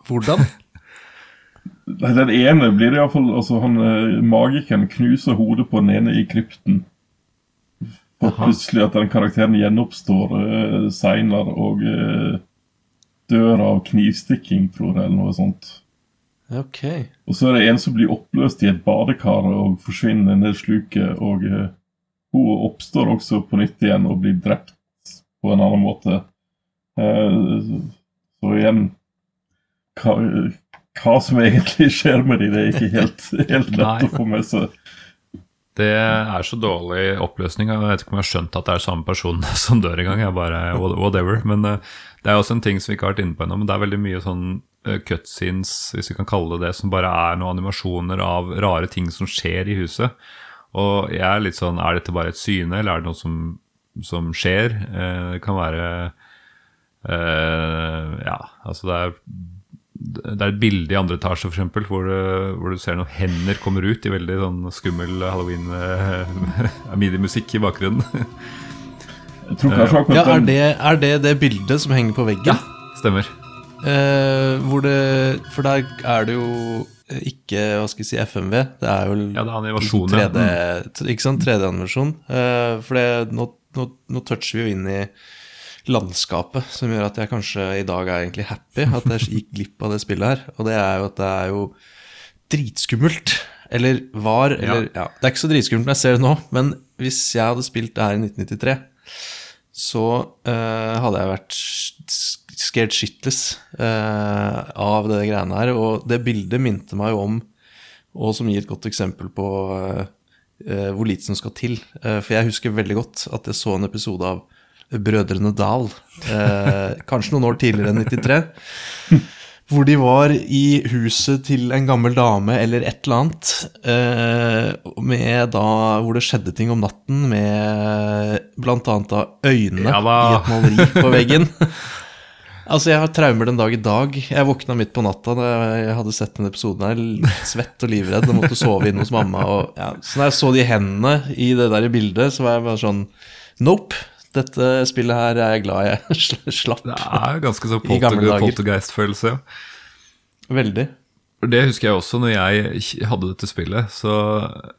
hvordan? Den ene blir det iallfall altså han eh, Magikeren knuser hodet på den ene i krypten. Og plutselig at den karakteren gjenoppstår uh, seinere og uh, dør av knivstikking, tror jeg, eller noe sånt. Ok. Og så er det en som blir oppløst i et badekar og forsvinner ned sluket. Og eh, hun oppstår også på nytt igjen og blir drept på en annen måte. Eh, så igjen hva, hva som egentlig skjer med dem, det er ikke helt, helt lett å få med seg. Det er så dårlig oppløsning. Jeg vet ikke om jeg har skjønt at det er samme person (laughs) som dør engang. Jeg bare, whatever. Men eh, det er også en ting som vi ikke har vært inne på ennå. Men det er veldig mye sånn eh, cutscenes, hvis vi kan kalle det det, som bare er noen animasjoner av rare ting som skjer i huset. Og jeg er litt sånn Er dette bare et syne, eller er det noe som, som skjer? Eh, det kan være eh, Ja, altså det er det er et bilde i andre etasje for eksempel, hvor, du- hvor du ser noen hender kommer ut i veldig sånn skummel halloween-midi-musikk (laughs) i bakgrunnen. Ja, er det, er det det bildet som henger på veggen? Stemmer. Eh, hvor det For der er det jo ikke hva skal jeg si, FMV. Det er jo Ja, det er animasjon, 3D, t- ikke sant? 3D-animasjon. Eh, for det, nå, nå, nå toucher vi jo inn i landskapet, som gjør at jeg kanskje i dag er egentlig happy at jeg gikk glipp av det spillet her. Og det er jo at det er jo dritskummelt. Eller var, eller ja. Det er ikke så dritskummelt når jeg ser det nå, men hvis jeg hadde spilt det her i 1993 så uh, hadde jeg vært scared shitless eh, av det greiene her. Og det bildet minte meg jo om, og som gir et godt eksempel på eh, eh, hvor lite som skal til. Eh, for jeg husker veldig godt at jeg så en episode av Brødrene Dal, eh, (laughs) kanskje noen år tidligere enn 93. hvor de var i huset til en gammel dame eller et eller annet. Eh, med da, hvor det skjedde ting om natten, med annet øynene Ja i et maleri på veggen. (laughs) altså, jeg har traumer den dag i dag. Jeg våkna midt på natta da jeg hadde sett den episoden her, svett og livredd og måtte sove inne hos mamma. Og, ja. Så når jeg så de hendene i det der bildet, så var jeg bare sånn Nope. Dette spillet her er jeg glad jeg (laughs) slapp. Det er jo ganske så polter, poltergeist-følelse. ja. Veldig. Det husker jeg også når jeg hadde dette spillet. Så,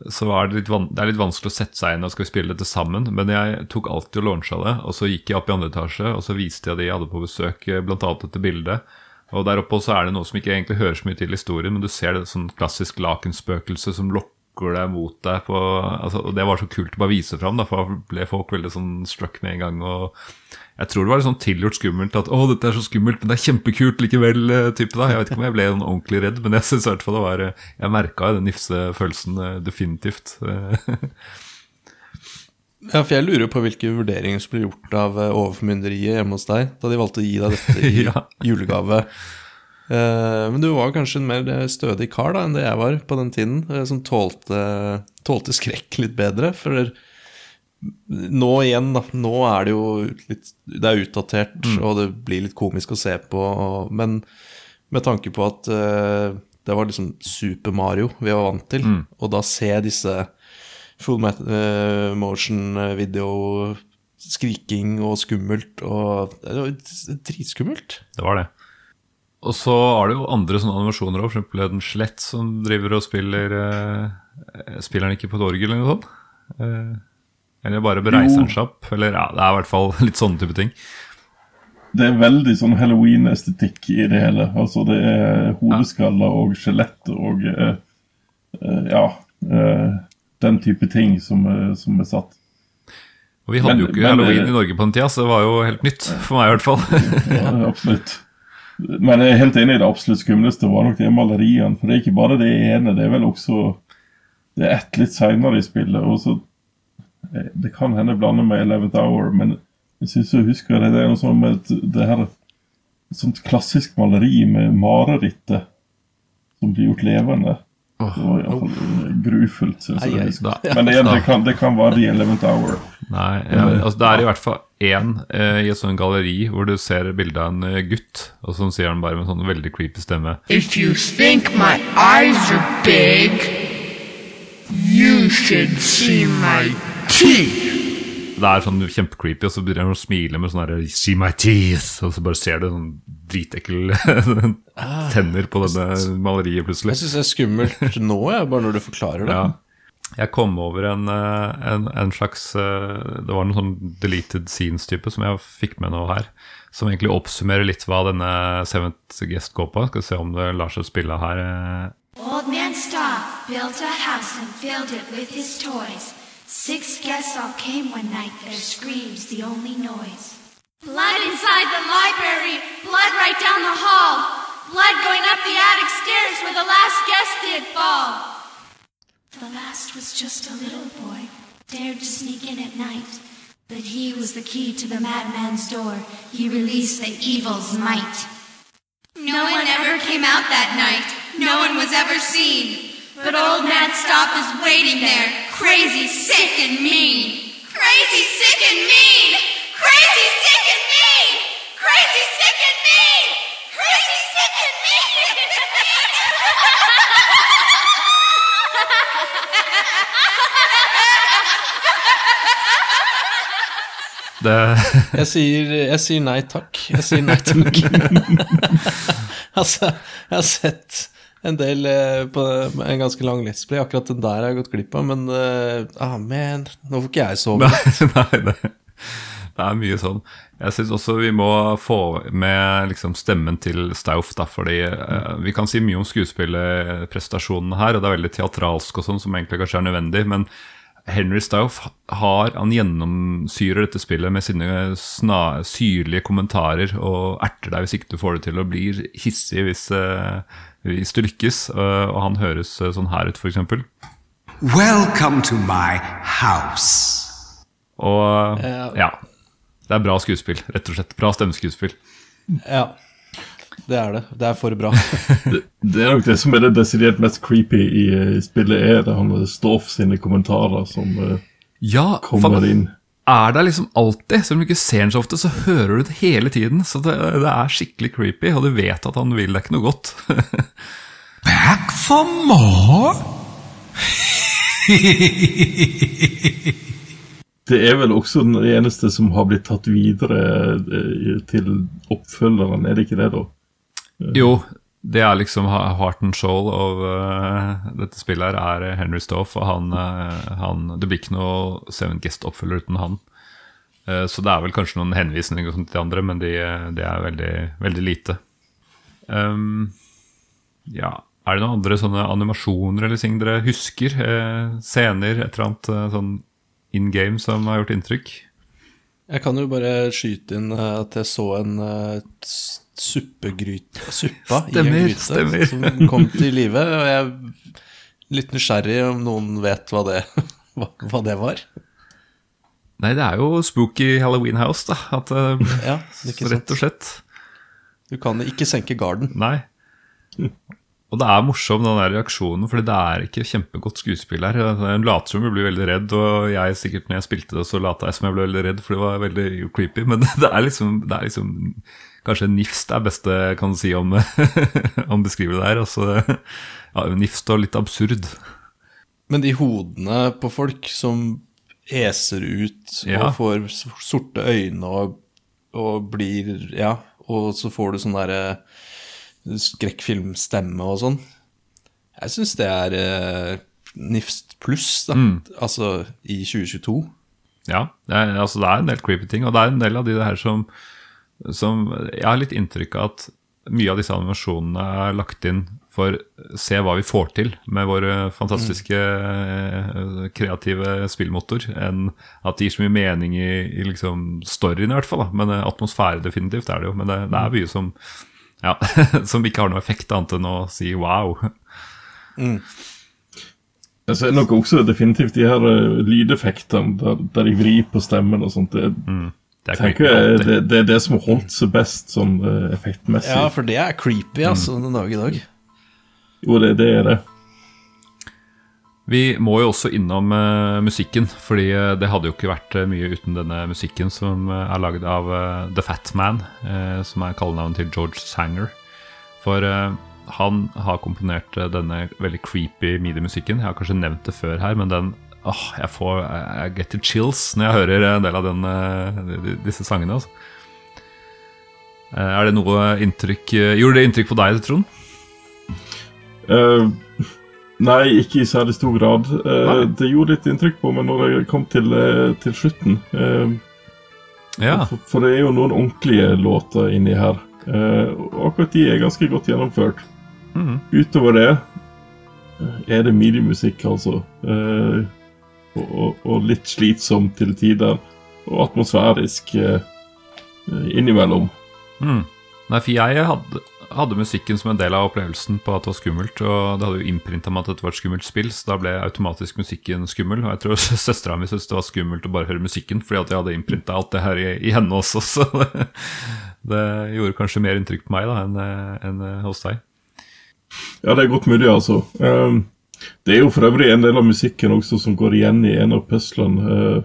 så var det litt, det er litt vanskelig å sette seg inn og skal vi spille dette sammen. Men jeg tok alltid og launcha det, og så gikk jeg opp i andre etasje og så viste jeg de jeg hadde på besøk, bl.a. blant annet dette bildet. Og der oppe også er det noe som ikke egentlig hører så mye til historien, men du ser det sånn klassisk lakenspøkelse som lokker deg mot deg på altså, Og det var så kult å bare vise fram, da, for da ble folk veldig sånn struck med en gang. og jeg tror det var litt sånn tilgjort skummelt at 'å, dette er så skummelt, men det er kjempekult likevel'. eh, type da. Jeg vet ikke om jeg ble noen ordentlig redd, men jeg synes i hvert fall det var eh, Jeg merka den nifse følelsen eh, definitivt. (laughs) Ja, for jeg lurer på hvilke vurderinger som ble gjort av overformynderiet hjemme hos deg, da de valgte å gi deg dette i (laughs) Ja. julegave. Eh, men du var kanskje en mer eh, stødig kar da enn det jeg var på den tiden, eh, som tålte, tålte skrekk litt bedre. For nå igjen, da, nå er det jo litt Det er utdatert, og det blir litt komisk å se på, og, men med tanke på at uh, det var liksom Super Mario vi var vant til, og da se disse full mat- eh, motion eh, video, skriking og skummelt og Det var dritskummelt. det var det. Og så er det jo andre sånne animasjoner òg, f.eks. den slett som driver og spiller eh, Spiller han ikke på et orgel eller noe sånt? Eh, eller bare bereiser han seg opp? Eller ja, det er i hvert fall (laughs) litt sånne type ting. Det er veldig sånn halloween-estetikk i det hele. Altså Det er hodeskaller og skjelett og eh, eh, Ja. eh, den type ting som, er- som er satt. Og vi hadde Men- jo ikke men- halloween i Norge på den tida, så det var jo helt nytt. For meg i hvert fall. (laughs) Ja, absolutt. Men jeg er helt enig, i det absolutt skumleste var nok de maleriene. For det er ikke bare det ene, det er vel også Det er ett litt seinere i spillet. og så eh, Det kan hende jeg blander med Eleventh Hour, men jeg syns jeg husker det, det er noe sånn med det her et sånt klassisk maleri med marerittet som blir gjort levende. Det oh, ja, grufullt, syns jeg. da. Men det, det, kan, det kan være The Eleventh Hour. Nei, ja, altså Det er i hvert fall én eh, i et sånt galleri hvor du ser bilde av en eh, gutt, og så sier han bare med en sånn veldig creepy stemme If you think my eyes are big, you should see my teeth. Det er sånn kjempecreepy, og så begynner han å smile med sånn her See my teeth! Og så bare ser du sånn dritekkel (laughs) tenner på denne maleriet plutselig. Jeg syns det er skummelt nå, jeg, bare når du forklarer det. Ja. Jeg kom over en, eh, en, en slags eh, Det var noen sånn deleted scenes-type som jeg fikk med nå her. Som egentlig oppsummerer litt hva denne Seventh Guest går på. Skal vi se om det lar seg spille her. eh. Old Man Star built a house and filled it with his toys. Six guests all came one night, their screams the only noise. Blood inside the library, blood right down the hall, blood going up the attic stairs where the last guest did fall. The last was just a little boy, dared to sneak in at night. But he was the key to the madman's door. He released the evil's might. No one ever came out that night. No one was ever seen. But old Mad Stop is waiting there, crazy, sick, and mean. Crazy, sick, and mean! Crazy, sick, and mean! Crazy, sick, and mean! Crazy, sick, and mean. Det, (laughs) Jeg sier, jeg sier nei takk. Jeg sier nei takk. (laughs) (laughs) altså, jeg har sett en del eh, på en ganske lang Let's. Akkurat den der har jeg gått glipp av, men eh, ah, man, nå får ikke jeg sove. nei, (laughs) nei det, det er mye sånn. Jeg syns også vi må få med liksom, stemmen til Stauf, da, fordi eh, vi kan si mye om skuespillerprestasjonene her, og det er veldig teatralsk og sånn, som egentlig kanskje er nødvendig, men Henry Stauf har, han gjennomsyrer dette spillet med sine sna, syrlige kommentarer og erter deg hvis ikke du får det til, og blir hissig hvis, eh, hvis du lykkes. Eh, og han høres eh, sånn her ut, f.eks. Welcome to my house. Og Ja. Det er bra skuespill, rett og slett. Bra stemmeskuespill. Ja. Det er det. Det er for bra. (laughs) Det er nok det som er det desidert mest creepy i, i spillet, er det han Stoff sine kommentarer som uh, Ja, kommer inn. Er der liksom alltid. Selv om du ikke ser den så ofte, så hører du det hele tiden. Så det, det er skikkelig creepy, og du vet at han vil deg ikke noe godt. (laughs) Back for more? Det er vel også den eneste som har blitt tatt videre eh, til oppfølgeren, er det ikke det, da? jo, det er liksom heart and soul av uh, dette spillet her, er Henry Stoff. Og han, eh, han Det blir ikke noe Seven Guest-oppfølger uten han. Uh, så det er vel kanskje noen henvisninger til de andre, men det de er veldig, veldig lite. Um, ja, er det noen andre sånne animasjoner eller ting dere husker? Uh, scener, et eller annet eh, sånn in game som har gjort inntrykk? Jeg kan jo bare skyte inn eh, at jeg så en eh, Suppa Suppa i en gryte stemmer. som kom til live. Og jeg er litt nysgjerrig om noen vet hva det, (laughs) hva, hva det var. Nei, det er jo spooky Halloween House, da. At, eh, Ja, rett og slett. Du kan ikke senke garden. Nei. Og det er morsom den der reaksjonen, fordi det er ikke kjempegodt skuespill her. Hun later som hun blir veldig redd, og jeg sikkert når jeg spilte det, så lata jeg som jeg ble veldig redd, for det var veldig creepy. Men (laughs) det er liksom, det er liksom Kanskje nifst er beste jeg kan si om, (laughs) om beskrive det her. Altså, ja, nifst og litt absurd. Men de hodene på folk som eser ut Ja. og får sorte øyne og, og blir Ja, og så får du sånn derre skrekkfilmstemme og sånn. Jeg syns det er eh, nifst pluss, da. Altså i 2022. Ja, det er, altså det er en del creepy ting, og det er en del av de her som, som Jeg har litt inntrykk av at mye av disse animasjonene er lagt inn for se hva vi får til med vår fantastiske mm. kreative spillmotor, enn at det gir så mye mening i, i liksom storyen, i hvert fall. Da. Men eh, atmosfære definitivt er det jo. Men det, det er mye som ja, (laughs) som ikke har noe effekt annet enn å si wow. Mm. Jeg ser nok også definitivt de her eh, lydeffektene der, der de vrir på stemmen og sånt. Det, Det er jeg det, det er det som har holdt seg best sånn eh, effektmessig. Ja, for det er creepy, altså, den dag i dag. Jo, det, det er det. Vi må jo også innom uh, musikken, fordi eh, det hadde jo ikke vært mye uten denne musikken som er laget av uh, The Fat Man, uh, som er kallenavnet til George Sanger. For han har komponert denne veldig creepy midi-musikken. Jeg har kanskje nevnt det før her, men den åh, jeg får jeg, get the chills når jeg hører en del av den, eh, disse sangene. Altså. Eh, Er det noe inntrykk eh, Gjorde det inntrykk på deg, Trond? Uh, nei, ikke i særlig stor grad. Uh, det gjorde litt inntrykk på meg når jeg kom til, til slutten. Uh, Ja. for, for det er jo noen ordentlige låter inni her. Og akkurat de er ganske godt gjennomført. Mm. Utover det er det midi-musikk, altså. Eh, og, og, litt slitsom til tider. Og atmosfærisk eh, eh, innimellom. Mm. Nei, for jeg hadde, hadde musikken som en del av opplevelsen på at det var skummelt. Og det hadde jo innprinta meg at dette var et skummelt spill, så da ble automatisk musikken skummel. Og jeg tror (laughs) søstera mi syntes det var skummelt å bare høre musikken, fordi at jeg hadde innprinta alt det her i, i henne også. (laughs) Så det, det gjorde kanskje mer inntrykk på meg da enn enn hos deg. Ja, det er godt mulig, altså. Eh, det er jo for øvrig en del av musikken også som går igjen i en av puzzlene. Eh,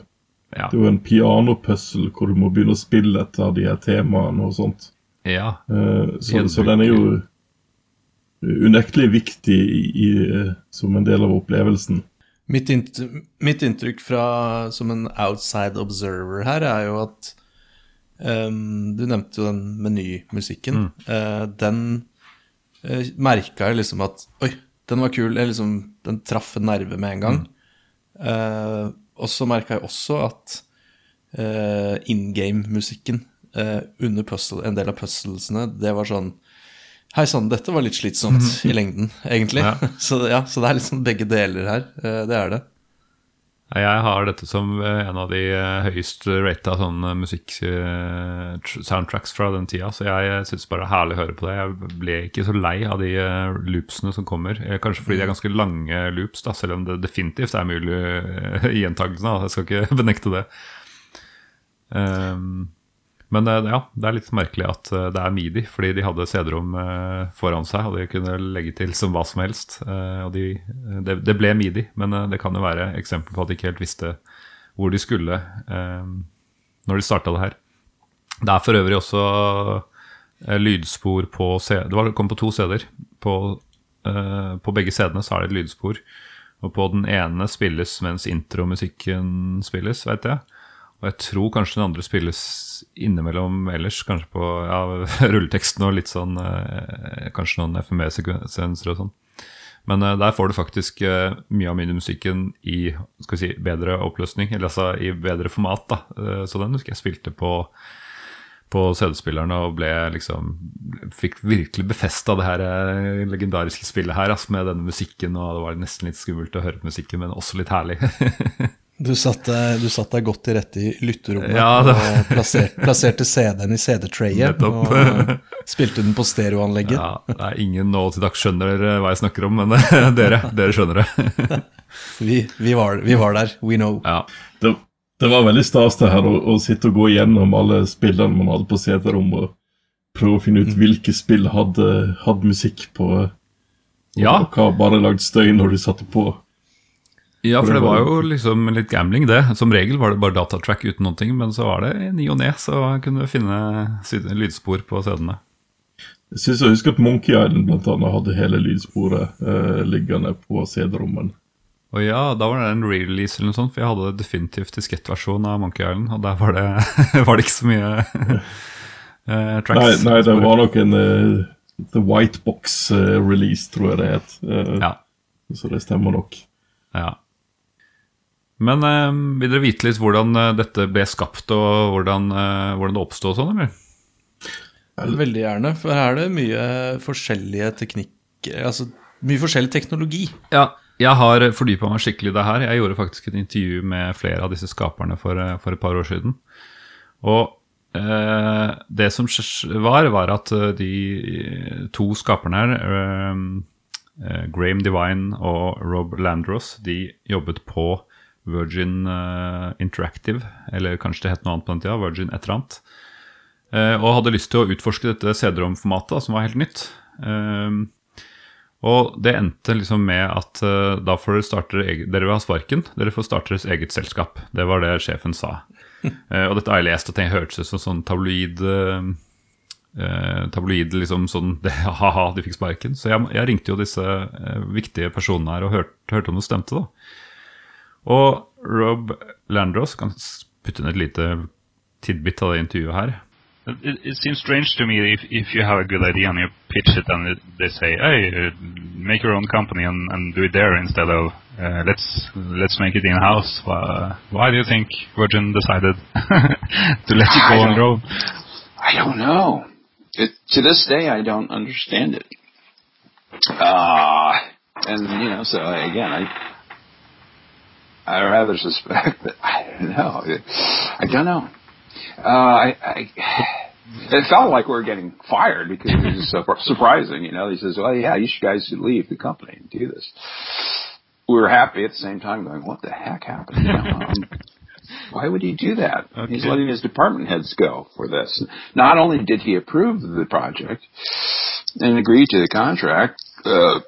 Ja. det er jo en pianopuzzle hvor du må begynne å spille etter de her temaene og sånt. ja. Eh, så, så den er jo unektelig viktig i, i, eh, som en del av opplevelsen. Mitt, int mitt inntrykk fra, som en outside observer her, er jo at um, Du nevnte jo den menymusikken. Eh, den uh, merka jeg liksom at Oi, den var kul. Liksom, den traff en nerve med en gang. Eh, og så merka jeg også at uh, in game-musikken eh, under puzzle, en del av puzzlesene, det var sånn Hei sann, dette var litt slitsomt i lengden, egentlig. Ja. (laughs) så, ja, så det er liksom begge deler her. eh, det er det. Jeg har dette som eh, en av de eh, høyest rata sånne musikk-soundtracks fra den tida, så jeg syns bare det er herlig å høre på det. Jeg ble ikke så lei av de eh, loopsene som kommer. Eh, Kanskje fordi de er ganske lange loops, da, selv om det definitivt er mulig (laughs) i gjentakelsene. Jeg skal ikke (laughs) benekte det. Um, Men eh, ja, det er litt merkelig at eh, det er midi, fordi de hadde CD-rom eh, foran seg, og de kunne legge til som hva som helst. Og de, det, det ble midi, men det kan jo være eksempel på at de ikke helt visste hvor de skulle når de starta det her. Det er for øvrig også lydspor på CD. Det var, kom på to CD-er. På, på begge CD-ene så er det et lydspor. Og på den ene spilles mens intromusikken spilles, vet jeg. Og jeg tror kanskje den andre spilles innimellom ellers, kanskje på ja, (laughs) rulleteksten og litt sånn eh, Kanskje noen FME-sekvenser og sånn. Men eh, der får du faktisk eh, mye av minimusikken i skal vi si, bedre oppløsning, eller altså i bedre format. da. Så den husker jeg spilte på, på CD-spillerne og ble liksom Fikk virkelig befesta det her legendariske spillet her altså, med denne musikken. Og det var nesten litt skummelt å høre på musikken, men også litt herlig. (laughs) Du satte, du satt deg godt til rette i lytterommet Ja, og plasserte, plasserte CD-en i CD-trayet. Og spilte den på stereoanlegget. Ja, det er ingen nå til dags skjønner hva jeg snakker om, men (laughs) dere, dere skjønner det. (laughs) Vi, vi, var, vi var der. We know. Ja, Det, det var veldig stas det her å, å sitte og gå igjennom alle spillene man hadde på CD-rom, og prøve å finne ut hvilke spill hadde, hadde musikk på, og, Ja. og hva bare lagd støy når de satte på. Ja, for det var jo liksom litt gambling, det. Som regel var det bare datatrack uten noen ting, men så var det i ny og ne, så kunne du finne lydspor på CD-ene. Jeg synes jeg husker at Monkey Island blant annet hadde hele lydsporet eh, liggende på CD-rommen. Og ja, da var det en re-release eller noe sånt, for jeg hadde definitivt diskettversjon av Monkey Island, og der var det, (laughs) var det ikke så mye eh, tracks. Nei, nei, det var nok en uh, The White Box-release, tror jeg det het. Uh, Ja, Så det stemmer nok. ja. Men eh, vil dere vite litt hvordan eh, dette ble skapt, og hvordan, eh, hvordan det oppstod og sånn, eller? Veldig gjerne, for her er det mye forskjellige teknikker Altså mye forskjellig teknologi. Ja, jeg har fordypa meg skikkelig i det her. Jeg gjorde faktisk et intervju med flere av disse skaperne for, eh, for et par år siden. Og eh, det som var, var at de to skaperne her, Graham Divine og Rob Landros, de jobbet på Virgin eh, Interactive, eller kanskje det het noe annet på den tida, Virgin et eller annet. Eh, og hadde lyst til å utforske dette CD-rom-formatet, som var helt nytt. Eh, og det endte liksom med at eh, da får dere starte Dere vil ha sparken, dere får starte deres eget selskap. Det var det sjefen sa. (laughs) Og dette har jeg lest og det hørtes ut som sånn tabloid eh, Tabloid liksom sånn (laughs) det, Ha-ha, de fikk sparken. Så jeg, jeg ringte jo disse viktige personene her og hørte, hørte om det stemte, da. Og Rob Landros kan s- putte inn et lite tidbit av det intervjuet her. It, it seems strange to me if, if you have a good idea and you pitch it and it, they say, "Hey, uh, make your own company and, and do it there instead of uh, let's let's make it in house." Uh, why do you think Virgin decided (laughs) to let you go I on your own? I don't know. It, to this day, I don't understand it. Uh, and you know, so again, I I rather suspect that I don't know. I don't know. Uh, I, I it felt like we were getting fired because it was so surprising. You know, he says, "Well, yeah, you should guys should leave the company and do this." We were happy at the same time, going, "What the heck happened?" You know, um, why would he do that? He's letting his department heads go for this. Not only did he approve the project and agree to the contract, uh,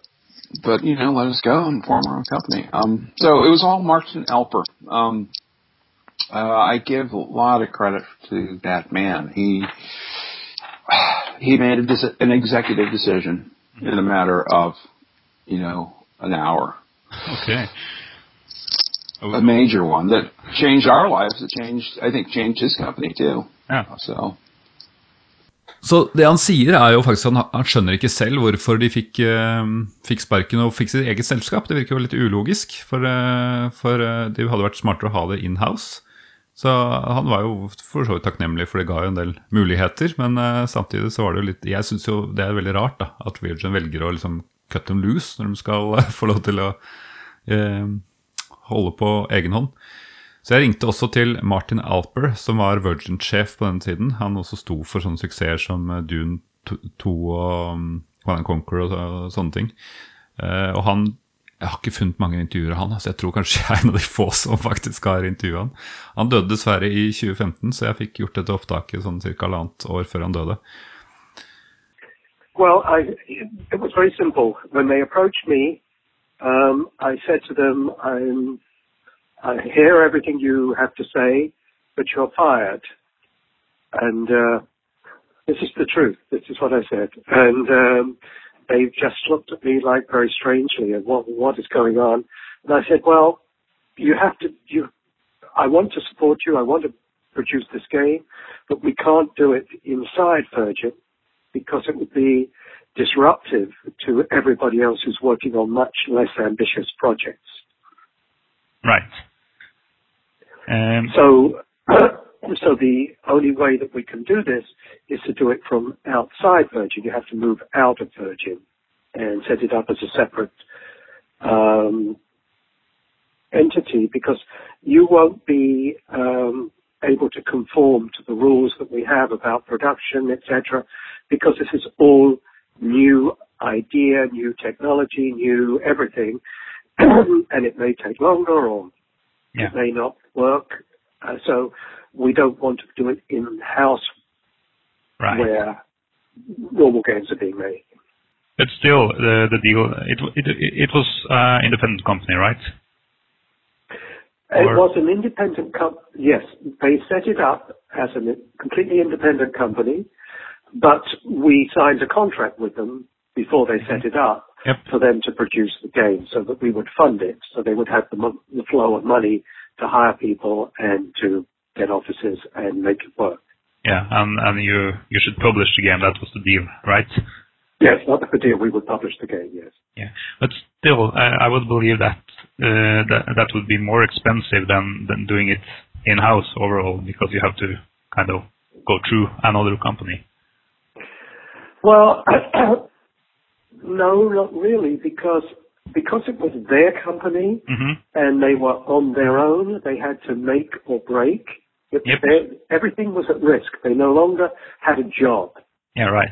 but you know, let us go and form our own company. Um, so it was all Martin Elper. Um, uh, I give a lot of credit to that man. He he made a an executive decision in a matter of you know an hour, Okay. a major one that changed our lives. It changed, I think, changed his company too. Yeah. So Så det han sier, er jo faktisk at han, skjønner ikke selv hvorfor de fikk, eh, fikk sparken og fikk sitt eget selskap. Det virker jo litt ulogisk, for, eh, for det hadde vært smartere å ha det in-house. Så han var jo for så vidt takknemlig, for det ga jo en del muligheter. Men samtidig så var det jo litt Jeg syns jo det er veldig rart da, at Virgin velger å liksom cut them loose når de skal (laughs) få lov til å holde på egen hånd. Så jeg ringte også til Martin Alper, som var Virgin-sjef på den tiden. Han også sto for sånne suksesser som eh, Dune 2 og Command and Conquer og, sånne ting. Eh, og han jeg har ikke funnet mange intervjuer av han, så jeg tror kanskje jeg er en av de få som faktisk har intervjua han. Han døde dessverre i 2015, så jeg fikk gjort dette opptaket sånn ca. halvannet år før han døde. Well, I, it was very simple. When they approached me, um, I said to I hear everything you have to say, but you're fired. And uh, this is the truth. This is what I said. And um, they just looked at me like very strangely and what what is going on. And I said, well, you have to. You, I want to support you. I want to produce this game, but we can't do it inside Virgin because it would be disruptive to everybody else who's working on much less ambitious projects. Right. Um, So, (coughs) so the only way that we can do this is to do it from outside Virgin. You have to move out of Virgin and set it up as a separate um, entity because you won't be um, able to conform to the rules that we have about production, etc. Because this is all new idea, new technology, new everything, (coughs) and it may take longer or Yeah. it may not work. Uh, so we don't want to do it in-house right. where normal games are being made. But still, the the deal it it it was uh, independent company, right? It Or- was an independent com- yes, they set it up as a completely independent company, but we signed a contract with them before they set it up Yep. for them to produce the game so that we would fund it, so they would have the, the flow of money to hire people and to get offices and make it work. Yeah, and and you you should publish the game. That was the deal, right? Yes, not the deal, we would publish the game, yes. Yeah, but still, I, I would believe that uh, that that would be more expensive than than doing it in house overall because you have to kind of go through another company. Well, no, not really, because because it was their company hmm and they were on their own. They had to make or break. Yep. everything was at risk. They no longer had a job. Yeah, right.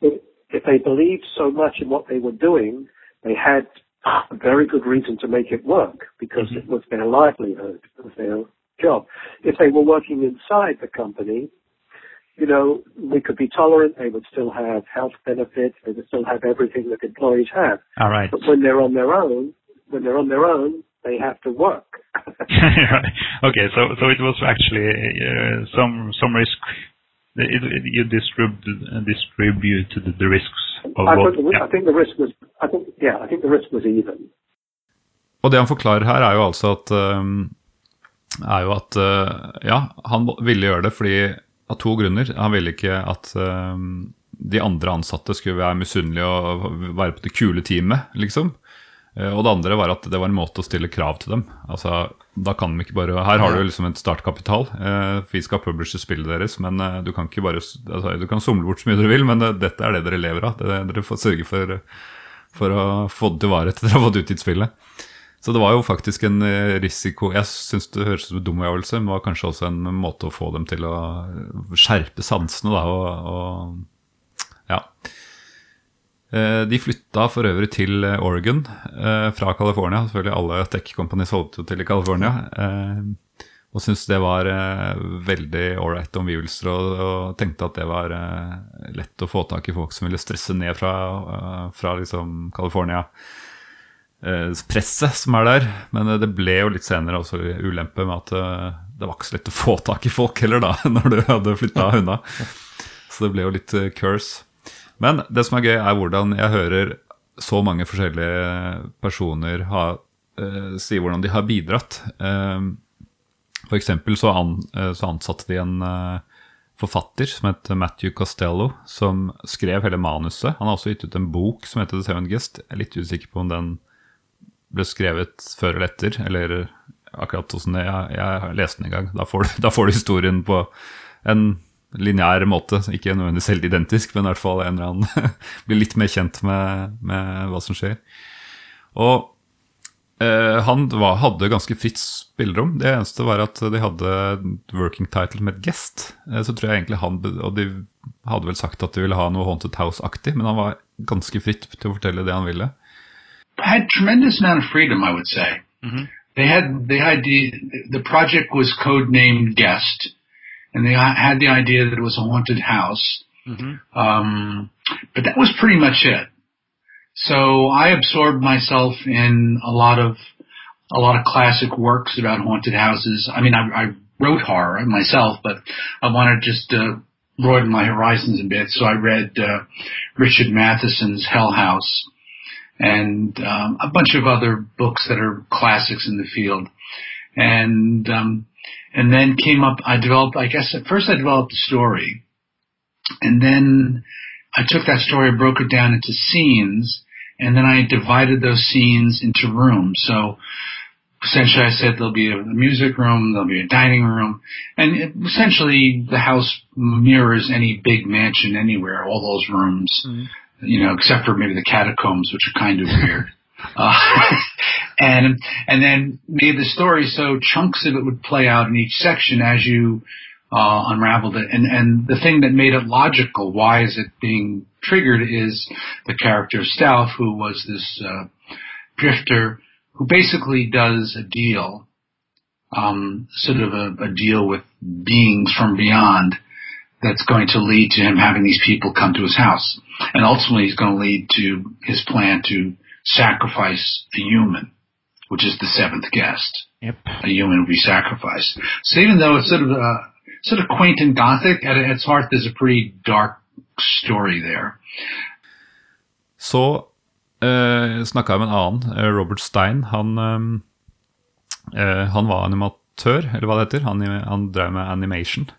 If, if they believed so much in what they were doing, they had a very good reason to make it work because it was their livelihood, it was their job. If they were working inside the company, you know, we could be tolerant. They would still have health benefits. They would still have everything that employees have. All right. But when they're on their own, when they're on their own, they have to work. Right. (laughs) (laughs) Okay, so so it was actually uh, some some risk. It, it, you distributed distributed the risks of I, both. think, Yeah. I think the risk was, I think, yeah, I think the risk was even. Og det han forklarer her, er jo altså at um, er jo at uh, ja, han ville gjøre det fordi av to grunner. Han ville ikke at uh, de andre ansatte skulle være misunnelige og være på det kule teamet, liksom. Uh, Og det andre var at det var en måte å stille krav til dem. Altså, da kan de ikke bare Her har du liksom et startkapital. Uh, vi skal publishe spillet deres, men du kan ikke bare altså, Du kan somle bort så mye dere vil, men dette er det dere lever av. Det, dere får sørge for, for å få det til vare etter dere har fått utgitt spillet. Så det var jo faktisk en eh, risiko Jeg syns det høres ut som en dum øvelse, men det var kanskje også en måte å få dem til å skjerpe sansene, da, og, og ja. Eh, De flytta for øvrig til eh, Oregon eh, fra California. Selvfølgelig alle tech companies holdt jo til i California. eh, Og syntes det var eh, veldig ålreite omgivelser, og, og tenkte at det var eh, lett å få tak i folk som ville stresse ned fra, eh, fra liksom California. Eh, Presset som er der, men eh, det ble jo litt senere også ulempe med at eh, det var ikke så lett å få tak i folk heller, da, (laughs) når du hadde flytta unna. Så det ble jo litt curse. Men det som er gøy, er hvordan jeg hører så mange forskjellige personer ha, eh, si hvordan de har bidratt. Eh, for eksempel så, an, eh, så ansatte de en forfatter som het Matthew Costello, som skrev hele manuset. Han har også gitt ut en bok som heter The Seven Guest. Jeg er litt usikker på om den ble skrevet før eller etter, eller akkurat hvordan det Jeg, jeg leste den en gang. Da får, du, (laughs) da får du historien på en lineær måte. Ikke nødvendigvis helt identisk, men i hvert fall en eller annen (laughs) blir litt mer kjent med, med hva som skjer. Og eh, han var, hadde ganske fritt spillerom. Det eneste var at de hadde working title med et guest. Eh, så tror jeg egentlig han Og de hadde vel sagt at de ville ha noe Haunted House-aktig, men han var ganske fritt til å fortelle det han ville. Had tremendous amount of freedom, I would say. They had the idea, the project was codenamed Guest, and they had the idea that it was a haunted house. Um, but that was pretty much it. So I absorbed myself in a lot of a lot of classic works about haunted houses. I mean, I, I wrote horror myself, but I wanted just to broaden my horizons a bit. So I read uh, Richard Matheson's Hell House and um, a bunch of other books that are classics in the field. And um, and then came up. I developed. I guess at first I developed a story, and then I took that story, broke it down into scenes, and then I divided those scenes into rooms. So essentially, I said there'll be a music room, there'll be a dining room, and it, essentially the house mirrors any big mansion anywhere. All those rooms, you know, except for maybe the catacombs, which are kind of weird. Uh, (laughs) and and then made the story so chunks of it would play out in each section as you uh, unraveled it. And and the thing that made it logical, why is it being triggered, is the character of who was this uh, drifter who basically does a deal, um, sort of a, a deal with beings from beyond. That's going to lead to him having these people come to his house, and ultimately, he's going to lead to his plan to sacrifice a human, which is the seventh guest. Yep. A human will be sacrificed. So even though it's sort of uh, sort of quaint and gothic, at its heart, there's a pretty dark story there. Så uh, snakka jeg med en annen, eh, Robert Stein. Han, eh, eh, han var animatør, eller hva det heter. Han, han drev med animation.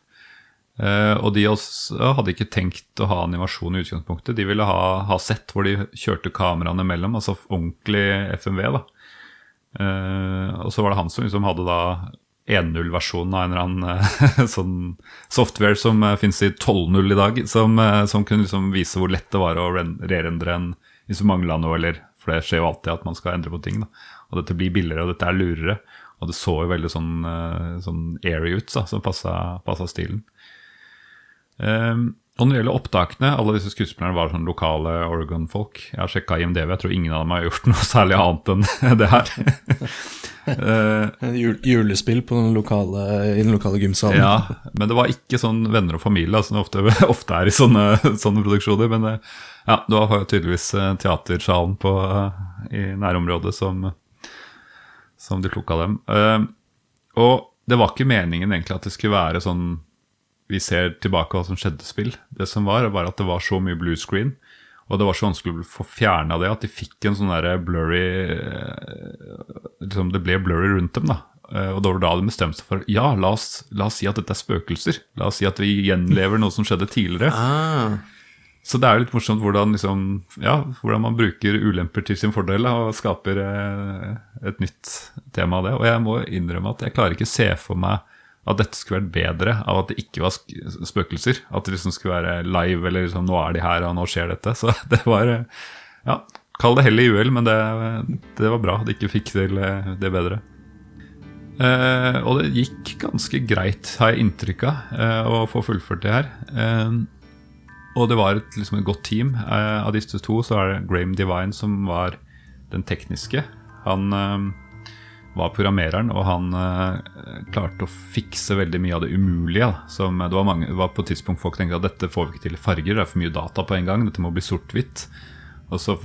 Eh, og de også hadde ikke tenkt å ha animasjon i utgangspunktet. De ville ha, ha sett hvor de kjørte kameraene mellom, altså ordentlig FMV. da. Uh, og så var det han som liksom hadde da 1.0-versjonen av en eller annen uh, (laughs) sånn software som uh, fins i 12.0 i dag, som, eh, som kunne liksom vise hvor lett det var å reendre en hvis du mangla noe, eller For det skjer jo alltid at man skal endre på ting. da. Og dette blir billigere, og dette er lurere. Og det så jo veldig sånn, eh, sånn airy ut, da, som passa stilen. Um, og når det gjelder opptakene, alle disse skuespillerne var sånn lokale Oregon-folk. Jeg har sjekka IMDv, jeg tror ingen av dem har gjort (laughs) noe særlig annet enn (laughs) det her. (laughs) uh, julespill på den lokale, i den lokale gymsalen. ja, men det var ikke sånn venner og familie, som det ofte, ofte er i sånne, sånne produksjoner. Men eh, ja, det var tydeligvis eh, teatersalen på, i nærområdet som, som de plukka dem. Uh, og det var ikke meningen egentlig at det skulle være sånn vi ser tilbake hva som skjedde spill. Det som var, var at det var så mye blue screen, og det var så vanskelig å få fjerna det at de fikk en sånn derre blurry eh, liksom Det ble blurry rundt dem, da. Eh, Og det var da de bestemte seg for ja, la oss, la oss si at dette er spøkelser. La oss si at vi gjenlever noe som skjedde tidligere. Så det er jo litt morsomt hvordan, liksom, ja, hvordan man bruker ulemper til sin fordel og skaper eh, et nytt tema av det. Og jeg må innrømme at jeg klarer ikke se for meg at dette skulle vært bedre av at det ikke var spøkelser. At det liksom skulle være live, eller liksom nå er de her, og nå skjer dette. (laughs) Så det var eh, Ja, kall det hell i uhell, men det, det var bra at de ikke fikk til eh, det bedre. Eh, og det gikk ganske greit, har jeg inntrykk av, eh, å få fullført det her. Eh, og det var et, liksom et godt team. Eh, av disse to så er det Graham Divine som var den tekniske. Han var programmereren, og han eh, klarte å fikse veldig mye av det umulige. Som, det, var mange, det var på et tidspunkt folk tenkte at dette får vi ikke til farger, det er for mye data på en gang, dette må bli sort-hvitt. Og så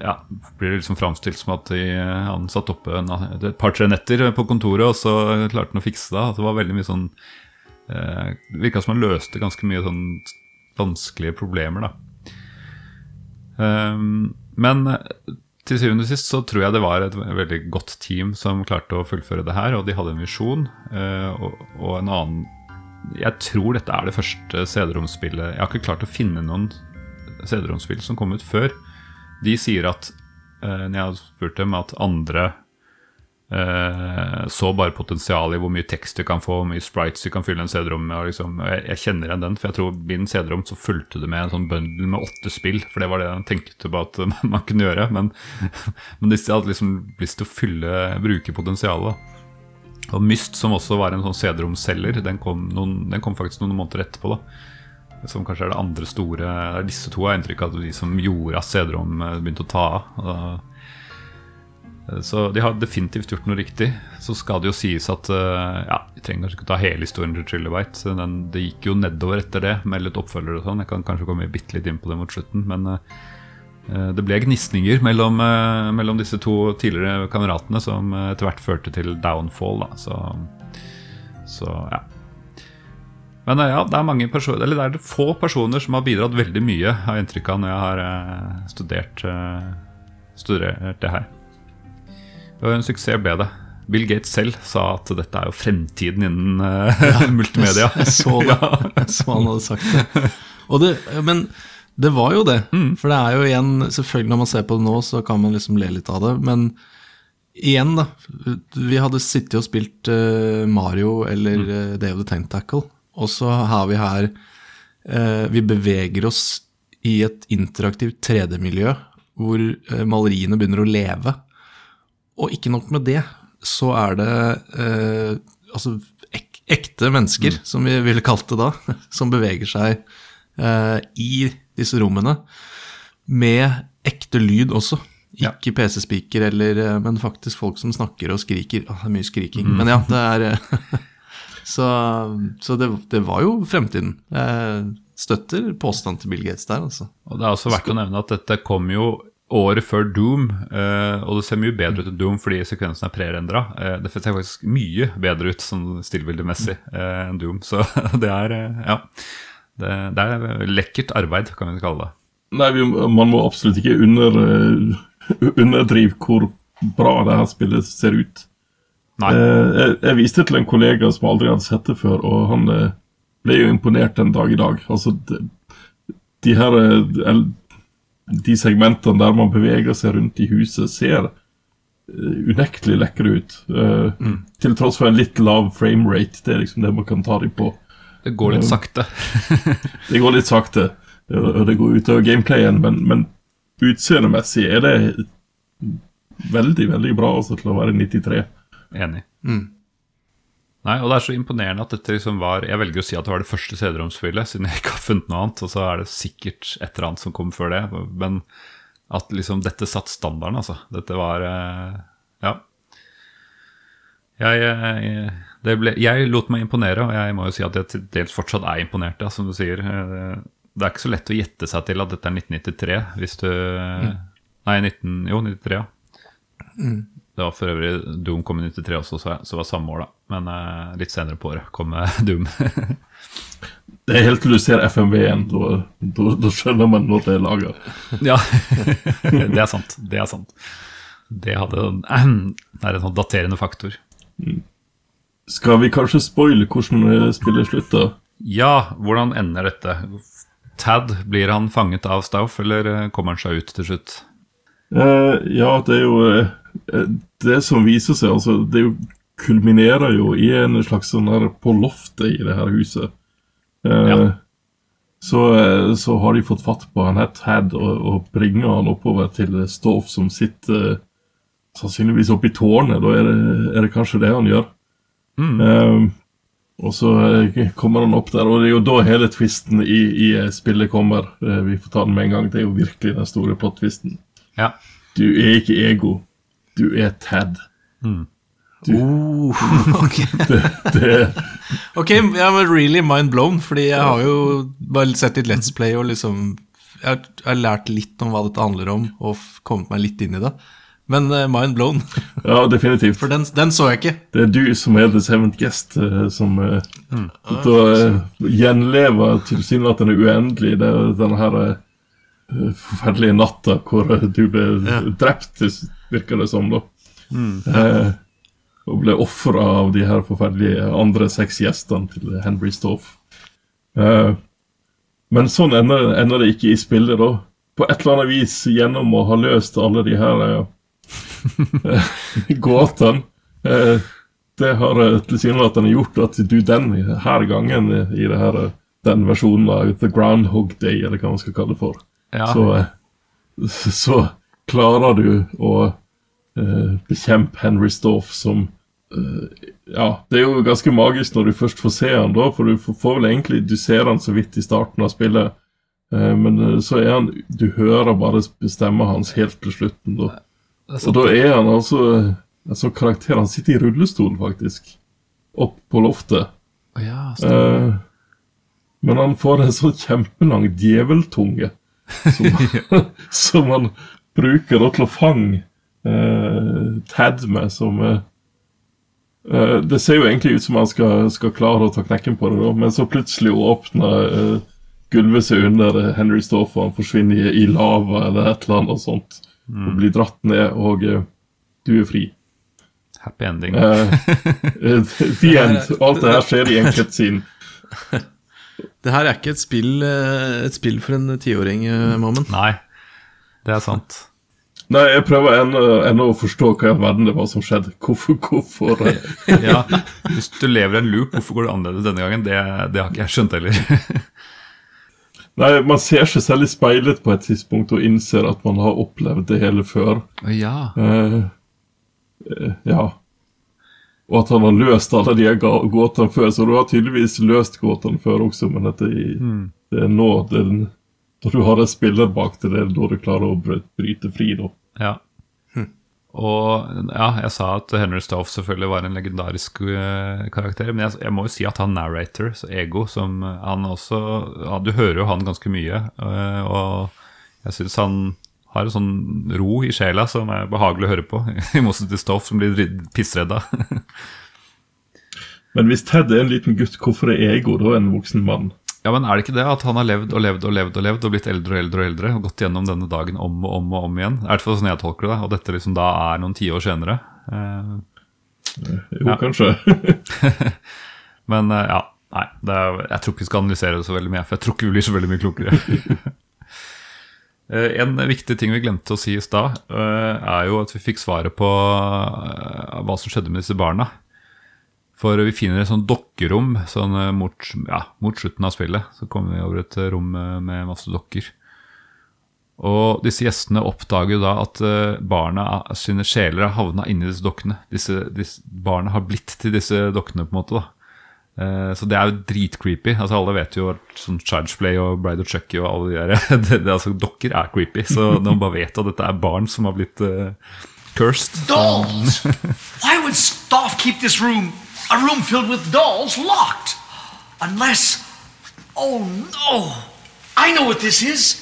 ja, blir det liksom framstilt som at de, han satt oppe en, et par-tre netter på kontoret, og så klarte han å fikse det. Det var veldig mye sånn eh, virka som han løste ganske mye sånn vanskelige problemer, da. Um, men til syvende og sist så tror jeg det var et veldig godt team som klarte å fullføre det her, og de hadde en visjon. eh, og, og en annen Jeg tror dette er det første CD-romspillet Jeg har ikke klart å finne noen CD-romspill som kom ut før. De sier at eh, når jeg har spurt dem, at andre så bare potensial i hvor mye tekst du kan få, hvor mye sprites du kan fylle en CD-rom med. Liksom, jeg, jeg kjenner igjen den, for jeg tror min CD-rom så fulgte det med en sånn bundle med åtte spill. For det var det jeg tenkte på at (laughs) man kunne gjøre. Men, (laughs) men disse hadde liksom lyst til å fylle, bruke potensialet. Og Myst, som også var en sånn CD-romselger, den, den kom faktisk noen måneder etterpå. da som kanskje er det andre store disse to har jeg inntrykk av at de som gjorde at CD-rom eh, begynte å ta av. Eh, Så de har definitivt gjort noe riktig. Så skal det jo sies at eh, ja, vi trenger kanskje ikke ta hele historien til Trillebite. Den, det gikk jo nedover etter det, med litt oppfølgere og sånn. Jeg kan kanskje komme bitte litt inn på det mot slutten. Men eh, eh, det ble gnisninger mellom, eh, mellom disse to tidligere kameratene som eh, etter hvert førte til downfall. Da. Så, så ja. Men eh, ja, det er mange personer Eller det er få personer som har bidratt veldig mye, har jeg inntrykk av når jeg har eh, studert, eh, studert det her. Og en suksess ble det. Bill Gates selv sa at dette er jo fremtiden innen ja, (laughs) multimedia. Jeg så det. (laughs) Jeg så han hadde sagt det. Og det. Men det var jo det. For det er jo igjen Selvfølgelig når man ser på det nå, så kan man liksom le litt av det. Men igjen, da. Vi hadde sittet og spilt uh, Mario eller uh, Day of the Tentacle, og så har vi her uh, Vi beveger oss i et interaktivt 3D-miljø hvor eh, maleriene begynner å leve. Og ikke nok med det, så er det eh, altså ek ekte mennesker, som vi ville kalt det da, (laughs) som beveger seg eh, i disse rommene. Med ekte lyd også. Ikke PC-speaker, eh, men faktisk folk som snakker og skriker. Ah, det er mye skriking. Mm. Men ja, det er eh, (laughs) Så, så det, det var jo fremtiden. Jeg støtter påstanden til Bill Gates der, altså. Og det er også verdt å nevne at dette kom jo året før Doom, eh, og det ser mye bedre ut enn Doom fordi sekvensen er prerendra. Eh, det ser faktisk mye bedre ut sånn stillbildemessig eh, enn Doom, så (laughs) det er ja. Det, det er lekkert arbeid, kan vi kalle det. Nei, man må absolutt ikke under, underdrive hvor bra det her spillet ser ut. Eh, jeg, jeg viste til en kollega som aldri hadde sett det før, og han ble jo imponert den dag i dag. Altså, de, de her De segmentene der man beveger seg rundt i huset, ser eh, unektelig lekre ut. Mm. Til tross for en litt lav framerate. Det er liksom det man kan ta dem på. Det går litt Eh, sakte. (laughs) det går litt sakte, og det går utover gameplayen, men, men utseendemessig er det veldig, veldig bra altså, til å være 93. Enig. Mm. Nei, og det er så imponerende at dette liksom var Jeg velger å si at det var det første CD-romspillet, siden jeg ikke har funnet noe annet. Og så er det sikkert et eller annet som kom før det. Men at liksom dette satt standarden, altså. Dette var eh, Ja. Jeg, jeg, det ble, jeg lot meg imponere, og jeg må jo si at jeg til dels fortsatt er imponert, ja, som du sier. Eh, Det er ikke så lett å gjette seg til at dette er 1993, hvis du Nei, 19, jo, 93, ja. Mm. Det var for øvrig Doom kom i 93 også, så, det var samme år, da. Men eh, litt senere på året kom eh, (laughs) Doom. (laughs) Det er helt til du ser FMV-en, da, da, da skjønner man når det er laga. (laughs) ja, det er sant. Det er sant. Det, hadde, (clears throat) det er en sånn daterende faktor. Skal vi kanskje spoile hvordan eh, spillet slutter? Ja, hvordan ender dette? Tad, blir han fanget av Stauf, eller eh, kommer han seg ut til slutt? Eh, ja, det er jo Det som viser seg, altså Det er kulminerer jo i en slags sånn der på loftet i det her huset. Eh, så, eh, så har de fått fatt på han het Had og, og bringer han oppover til Stoff, som sitter eh, sannsynligvis oppe i tårnet. Da er det, er det kanskje det han gjør. Eh, og så eh, kommer han opp der, og det er jo da hele twisten i, i eh, spillet kommer. Eh, vi får ta den med en gang. Det er jo virkelig den store plot-twisten. Ja. Du er ikke ego. Du er Tad. Mm. Du, Oh, (laughs) ok. det, det, Ok, jeg var really mind blown, fordi jeg har jo bare sett litt Let's Play og liksom Jeg har, lært litt om hva dette handler om, og kommet meg litt inn i det. Men uh, mind blown. (laughs) ja, definitivt. For den, den så jeg ikke. Det er du som er the seventh guest, uh, som uh, Mm. da eh, gjenlever tilsynelatende uendelig det, denne her forferdelige natta hvor du ble drept, virker det som, da. Mm. Eh, og ble ofra av de her forferdelige andre seks gjestene til Henry Stoff. Eh, men sånn ender, ender det ikke i spillet, da. På et eller annet vis, gjennom å ha løst alle de her eh, (laughs) gåtene eh, Det har eh, tilsynelatende gjort at du den her gangen i det her, eh, den versjonen av The Groundhog Day, eller hva man skal kalle det for, Ja. så, eh, så klarer du å bekjempe Henry Stoff som eh, Ja, det er jo ganske magisk når du først får se han da, for du får, vel egentlig Du ser han så vidt i starten av spillet, eh, men eh, så er han Du hører bare stemma hans helt til slutten, da. Og da er han altså en sånn karakter Han sitter i rullestol, faktisk. Opp på loftet. Ja, Eh, men han får en sånn kjempelang djeveltunge som, (laughs) (laughs) som han bruker da til å fange eh, Tad med, som eh, eh, Det ser jo egentlig ut som han skal, skal klare å ta knekken på det, da, men så plutselig åpner eh, gulvet seg under eh, Henry Stoff, og han forsvinner i, i lava eller et eller annet sånt, og blir dratt ned, og eh, du er fri. Happy ending. Eh, eh, (laughs) the end. Alt det her skjer i en cutscene. (laughs) Det her er ikke et spill, eh, et spill for en tiåring, eh, Mammen. Nei, det er sant. Nei, jeg prøver ennå, ennå å forstå hva i all verden det var som skjedde. Hvorfor, hvorfor (laughs) Ja, Hvis du lever i en loop, hvorfor går det annerledes denne gangen? Det, det har ikke jeg skjønt heller. (laughs) Nei, man ser seg selv i speilet på et tidspunkt og innser at man har opplevd det hele før. Ja. Eh, eh, ja. Og at han har løst alle de gåtene før. Så du har tydeligvis løst gåtene før også, men dette i, Mm. det er nå den Når du har en spiller bak til det, da du klarer å bryte fri, da. Ja. Og ja, jeg sa at Henry Stoff selvfølgelig var en legendarisk uh, karakter. Men jeg, jeg må jo si at han narrator, så Ego, som eh, han også ja, Du hører jo han ganske mye. Uh, og jeg syns han har en sånn ro i sjela som er behagelig å høre på. (laughs) I motsetning til Stoff, som blir pissredda. (laughs) Men hvis Ted er en liten gutt, hvorfor er Ego da en voksen mann? Ja, men er det ikke det at han har levd og levd og levd og levd og blitt eldre og eldre og eldre og gått gjennom denne dagen om og om og om igjen? Er det for sånn jeg tolker det, og dette liksom da er noen tiår senere? Eh, Jo, Ja. kanskje. (laughs) Men eh, ja, nei, det er, jeg tror ikke vi skal analysere det så veldig mye, for jeg tror ikke vi blir så veldig mye klokere. (laughs) Eh, En viktig ting vi glemte å si i stad, eh, er jo at vi fikk svaret på hva som skjedde med disse barna. For vi finner et sånt dokkerom sånn eh, mot, ja, mot slutten av spillet. Så kommer vi over et eh, rom eh, med masse dokker. Og disse gjestene oppdager jo da at barna sine sjeler har havna inni disse dokkene. Disse, disse barna har blitt til disse dokkene, på en måte. da Så det er jo dritcreepy. Altså Alle vet jo at sånn Child's og Bride of Chucky og alle de der (laughs) det, det, altså, Dokker er creepy, så når bare vet at dette er barn som har blitt uh, cursed Dolls! Why would Staff keep this room, a room filled with dolls, locked? Unless. Oh no! I know what this is!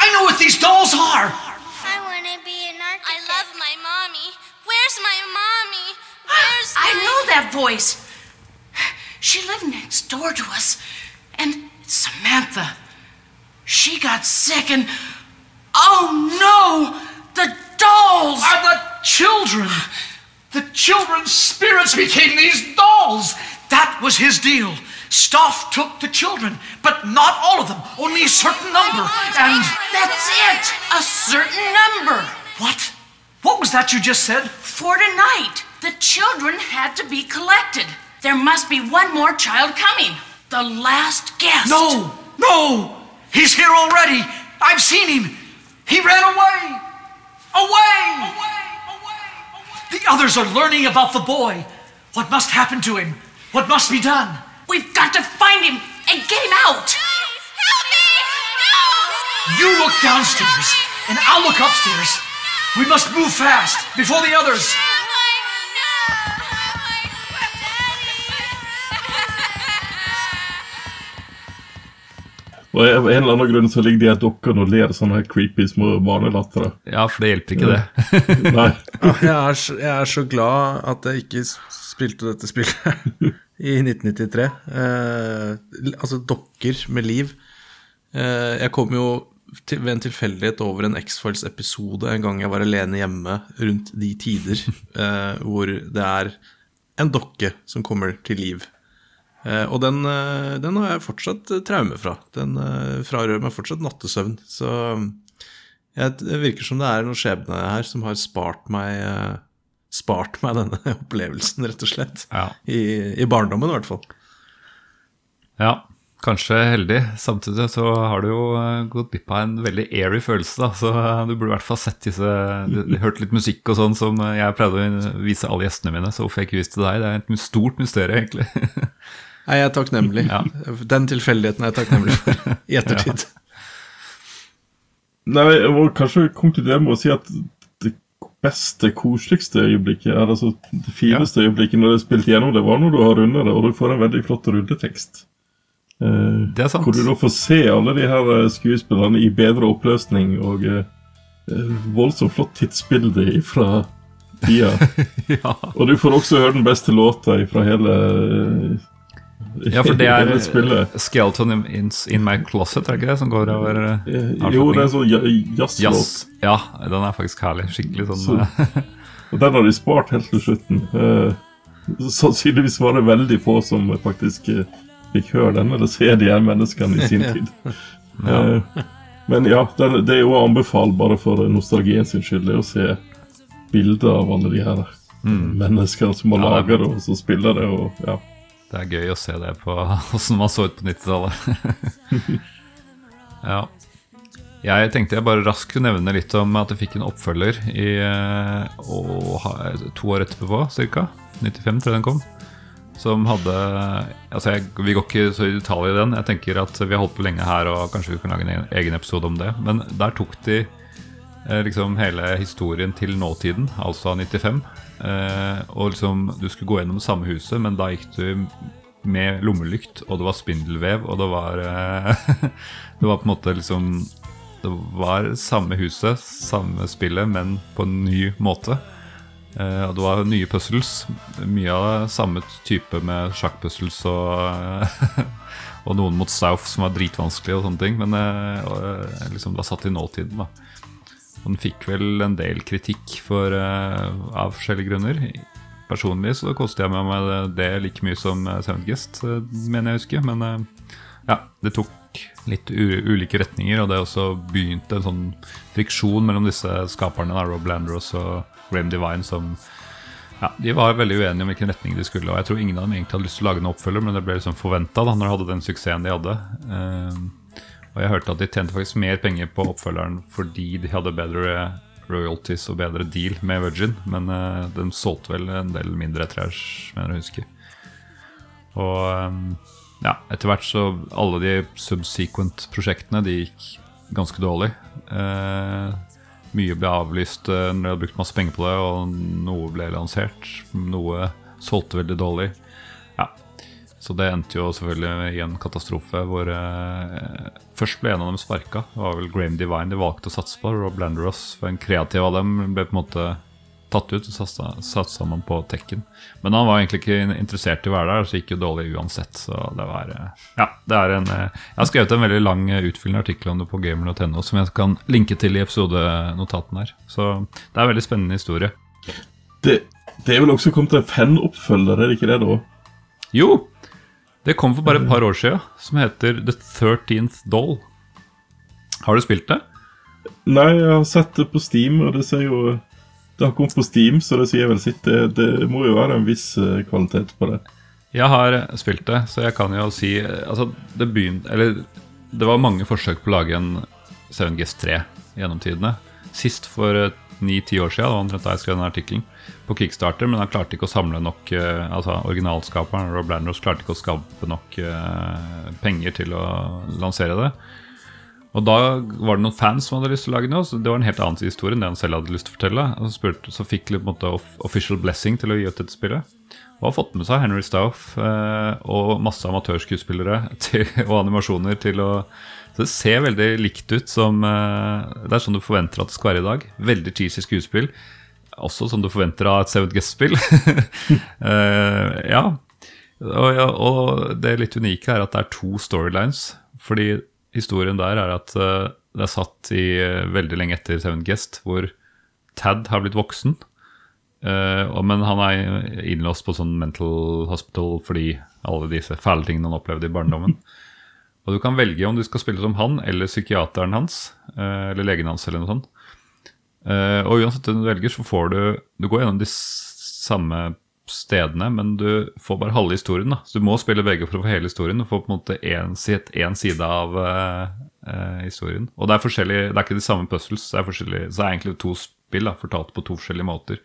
I know what these dolls are! I want to be an architect. I love my mommy. Where's my mommy? Ah, Where's I my... know that voice. She lived next door to us. And Samantha. She got sick and. Oh no! The dolls! Are the children! Children's spirits became these dolls! That was his deal. Staff took the children, but not all of them, only a certain number. And That's it! A certain number. what? What was that you just said? For tonight, the children had to be collected. There must be one more child coming. The last guest. No! No! He's here already! I've seen him! He ran away! Away! The others are learning about the boy. What must happen to him? What must be done? We've got to find him and get him out. Please, Help me! No! You look downstairs, and I'll look upstairs. We must move fast before the others. Og av en eller annen grunn så ligger de her dukkene og ler sånne her creepy små barnelattere. Ja, for det hjelper ikke det. Nei. Jeg, er så, jeg er så glad at jeg ikke spilte dette spillet (laughs) i 1993. Eh, altså dokker med liv. Eh, jeg kom jo til, ved en tilfeldighet over en X-Files-episode en gang jeg var alene hjemme rundt de tider eh, hvor det er en dokke som kommer til liv. Eh, og den, eh, den har jeg fortsatt eh, traume fra. Den frarøver meg fortsatt nattesøvn. Så det virker som det er noen skjebne her som har spart meg Spart meg denne (laughs) opplevelsen, rett og slett. I, I barndommen, i hvert fall. Ja, kanskje heldig. Samtidig så har du jo gått glipp av en veldig airy følelse. da, Så du burde i hvert fall sett disse Hørt litt musikk og sånn som jeg pleide å vise alle gjestene mine. Så hvorfor jeg ikke viste deg? Det er et stort mysterium, egentlig. (laughs) Nei, jeg er takknemlig. Den tilfeldigheten er jeg takknemlig for (laughs) i ettertid. Nei, jeg må kanskje konkludere med å si at det beste, koseligste øyeblikket, altså det fineste øyeblikket når det er spilt gjennom det, var når du har rundet det, og du får en veldig flott rulletekst. Eh, Det er sant. Hvor du da får se alle de her eh, skuespillerne i bedre oppløsning og eh, eh, voldsomt flott tidsbilde fra tida. (laughs) Og du får også høre den beste låta fra hele eh, Ja, for (laughs) det er. Skeleton in, in, My Closet, er det ikke det? Som går over eh, Jo, det er sånn ja- jazzlåt. Yes, Ja, den er faktisk herlig. Skikkelig sånn Så, (laughs) og den har de spart helt til slutten. Eh, sannsynligvis var det veldig få som faktisk eh, fikk høre den, eller se de her menneskene i sin (laughs) tid. Ja. Eh, men ja, den, det er jo å anbefale bare for nostalgien sin skyld, det å se bilder av alle de her Mm. menneskene som har Ja, laget det, og som spiller det, og ja. Det er gøy å se det på (laughs) åssen man så ut på 90-tallet. (laughs) ja. Jeg tenkte jeg bare raskt kunne nevne litt om at jeg fikk en oppfølger i eh, to år etterpå, ca. 95, tror jeg den kom. Som hadde Altså, jeg, vi går ikke så i detalj i den. Jeg tenker at vi har holdt på lenge her, og kanskje vi kan lage en egen episode om det. Men der tok de liksom hele historien til nåtiden, altså 95. Eh, og liksom Du skulle gå gjennom samme huset, men da gikk du med lommelykt, og det var spindelvev, og det var eh, (laughs) Det var på en måte liksom Det var samme huset, samme spillet, men på en ny måte. Eh, og det var nye puzzles. Mye av samme type med sjakkpuzzles og (laughs) Og noen mot South som var dritvanskelig og sånne ting. Men eh, eh, liksom det var satt i nåtiden, da. Den fikk vel en del kritikk for, uh, av forskjellige grunner. Personlig så koste jeg meg med det like mye som uh, Seventh Guest, eh, mener jeg å huske. Men uh, ja, det tok litt ulike retninger, og det også begynte en sånn friksjon mellom disse skaperne, da, Rob Landros og Graham Divine, som ja, De var veldig uenige om hvilken retning de skulle. Og jeg tror ingen av dem egentlig hadde lyst til å lage en oppfølger, men det ble liksom forventa når de hadde den suksessen de hadde. Eh, og jeg hørte at de tjente faktisk mer penger på oppfølgeren fordi de hadde bedre royalties og bedre deal med Virgin, men uh, den solgte vel en del mindre etter mener jeg husker. Og um, ja, etter hvert så alle de subsequent-prosjektene de gikk ganske dårlig. Uh, mye ble avlyst eh, når de hadde brukt masse penger på det, og noe ble lansert. Noe solgte veldig dårlig. Ja, så det endte jo selvfølgelig i en katastrofe hvor eh, først ble en av dem sparka. Det var vel Graham Divine de valgte å satse på. Rob Landeros, for en kreativ av dem, ble på en måte tatt ut og satsa, satsa man på Tekken. Men han var egentlig ikke interessert i å være der, så gikk jo dårlig uansett. Så det var eh, Ja, det er en eh, Jeg har skrevet en veldig lang, eh, utfyllende artikkel om det på gamer.no som jeg kan linke til i episodenotaten her. Så det er en veldig spennende historie. Det, det er vel også kommet en fanoppfølger, er det ikke det, da? Jo! Det kom for bare et par år siden, som heter The 13th Doll. Har du spilt det? Nei, jeg har sett det på Steam, og det ser jo Det har kommet på Steam, så det sier vel sitt. Det, det må jo være en viss eh, kvalitet på det. Jeg har spilt det, så jeg kan jo si Altså, det begynte Eller det var mange forsøk på å lage en 7GS 3 gjennom tidene. Sist for ni-ti år siden, det var omtrent da jeg skrev den artikkelen, på Kickstarter, men han klarte ikke å samle nok eh, Altså originalskaperen Rob Landros klarte ikke å skape nok eh, penger til å lansere det. Og da var det noen fans som hadde lyst til å lage noe. Så det var en helt annen historie enn det han selv hadde lyst til å fortelle. Og så, spurte, så fikk en måte official blessing til å gi ut dette spillet. Og har fått med seg Henry Stauff eh, og masse amatørskuespillere (laughs) og animasjoner til å Så det ser veldig likt ut som Det er sånn du forventer at det skal være i dag. Veldig cheesy skuespill. Også som du forventer av et Seven Guest-spill. uh, (laughs) ja. Og, ja. Og det litt unike er at det er to storylines. Fordi historien der er at uh, det er satt i uh, veldig lenge etter Seven Guest, hvor Tad har blitt voksen. og, men han er innlåst på sånn mental hospital fordi alle disse fæle tingene han opplevde i barndommen. (laughs) Og du kan velge om du skal spille som han eller psykiateren hans. eller legen hans eller noe sånt. Eh, og uansett hvem du velger, så får du Du går gjennom de samme stedene, men du får bare halve historien. da Så du må spille begge for å få hele historien. Du får på en måte én side av eh, historien. Og det er forskjellig Det er ikke de samme puzzles. Det er, forskjellig, så det er egentlig to spill da fortalt på to forskjellige måter.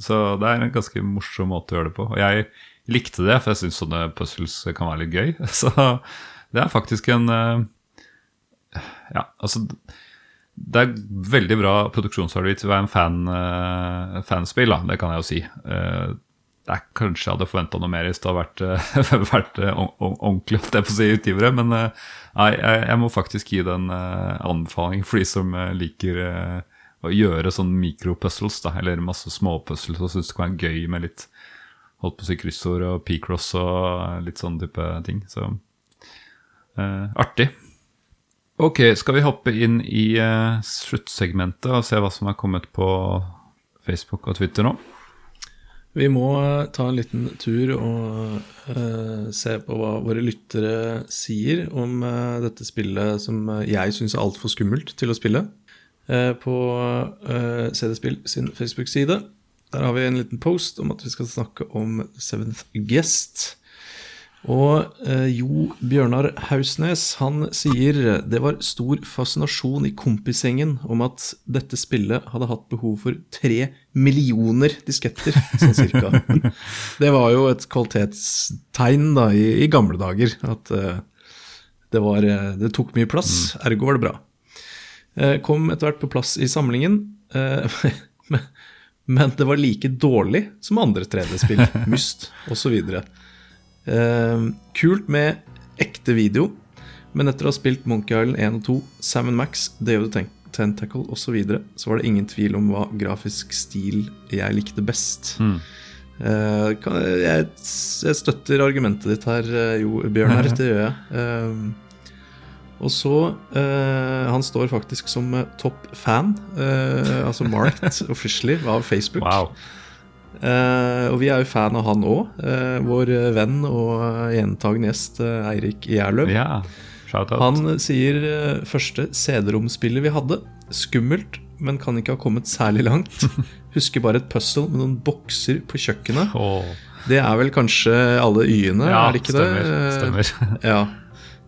Så det er en ganske morsom måte å gjøre det på. Og jeg likte det, for jeg syns sånne puzzles kan være litt gøy. (laughs) Så det er faktisk en uh, Ja, altså det er veldig bra produksjonsarbeid til å være en fan, uh, fanspill, da. det kan jeg jo si. Uh, det er Kanskje jeg hadde forventa noe mer hvis det hadde vært, eh, (laughs) vært ord- ord- ordentlig holdt jeg på å si, utgivere. Men nei, jeg, jeg må faktisk gi den anbefaling for de som liker å gjøre sånn mikropuzzles, da, eller masse småpuzzles, og syns det kan være gøy med litt holdt på å si kryssord og p-cross og litt sånn type ting. Så uh, artig. Ok, skal vi hoppe inn i uh, sluttsegmentet og se hva som er kommet på Facebook og Twitter nå? Vi må uh, ta en liten tur og uh, se på hva våre lyttere sier om dette spillet som jeg syns er altfor skummelt til å spille. På eh, CD-spill sin Facebook-side. Der har vi en liten post om at vi skal snakke om Seventh Guest. Og eh, Jo Bjørnar Hausnes han sier det var stor fascinasjon i kompisgjengen om at dette spillet hadde hatt behov for tre millioner disketter, sånn cirka. (laughs) det var jo et kvalitetstegn da i, i gamle dager. At eh, det, var, eh, det tok mye plass, ergo var det bra. Eh, kom etter hvert på plass i samlingen. eh, men- (laughs) men det var like dårlig som andre 3D-spill, (laughs) Myst osv. Eh, kult med ekte video, men etter å ha spilt Monkey Island 1 og 2, Sam Max, Day the Tentacle osv., så, videre, så var det ingen tvil om hva grafisk stil jeg likte best. Mm. Eh, kan, jeg, jeg støtter argumentet ditt her, jo, Bjørn. Her, (laughs) Det gjør jeg. Eh, og så eh, Han står faktisk som eh, topp fan, eh, altså marked (laughs) officially, av Facebook. Eh, og vi er jo fan av han òg. vår venn og gjentagende gjest uh, Eirik Gjerløv. Ja. Han sier eh, første CD-romspillet vi hadde, skummelt, men kan ikke ha kommet særlig langt. (laughs) Husker bare et puzzle med noen bokser på kjøkkenet. Det er vel kanskje alle y-ene, Ja, er det ikke stemmer, det? stemmer. (laughs) ja.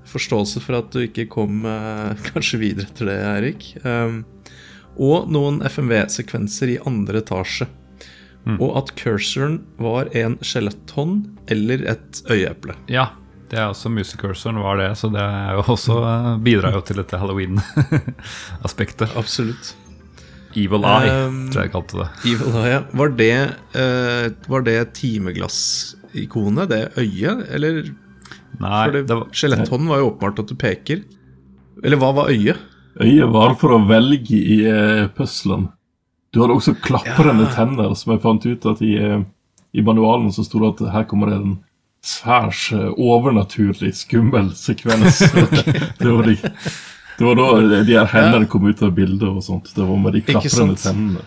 Forståelse for at du ikke kom eh, (laughs) kanskje videre etter det, Eirik. Um, og noen FMV-sekvenser i andre etasje. Mm. Og at cursoren var en skjeletthånd eller et øyeeple. Ja, det er også musecursoren var det, så det er jo også eh, bidrar jo til dette halloween-aspektet. Absolutt. Evil Eye, Um, tror jeg jeg kalte det. Evil Eye, ja. Var det, uh, var det timeglassikonet, det øyet, eller? Nei, For det, skjeletthånden var jo åpenbart at du peker. Eller hva var øyet? Øyet var for å velge i uh, puzzlen. Du hadde også klaprende tenner, som jeg fant ut at i, eh, i manualen så sto det at her kommer det en særs eh, overnaturlig skummel sekvens. (laughs) det, var de, det var da de her hendene kom ut av bildet og sånt. Det var med de klaprende tennene.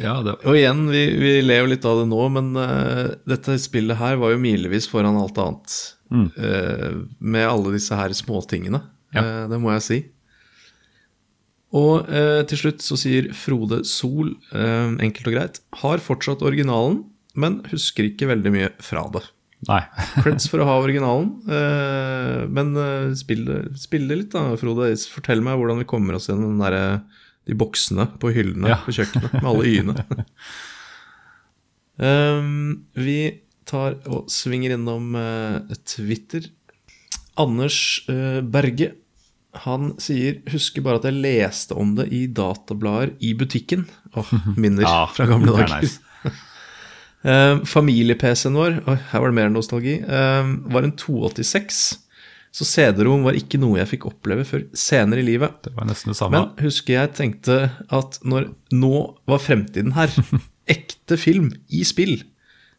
Ja, tennene. Og igjen, vi, vi ler jo litt av det nå, men uh, dette spillet her var jo milevis foran alt annet. Mm. Uh, med alle disse her småtingene. Ja. uh, det må jeg si. Og eh, til slutt så sier Frode Sol, eh, enkelt og greit, har fortsatt originalen, men husker ikke veldig mye fra det. Nei. (laughs) Creds for å ha originalen, eh, men eh, spill, spill det litt da, Frode. Fortell meg hvordan vi kommer oss gjennom den derre- de boksene på hyllene Ja. på kjøkkenet med alle y-ene. um, (laughs) vi tar og svinger innom eh, Twitter. Anders eh, Berge han sier 'husker bare at jeg leste om det i datablader i butikken'. Åh, minner (laughs) Ja, fra gamle er dager. nice. (laughs) Eh, Familie-PC-en vår, oi, her var det mer nostalgi, eh, var en 286. Så CD-rom var ikke noe jeg fikk oppleve før senere i livet. Det var nesten det samme. Men husker jeg tenkte at når nå var fremtiden her, (laughs) ekte film i spill,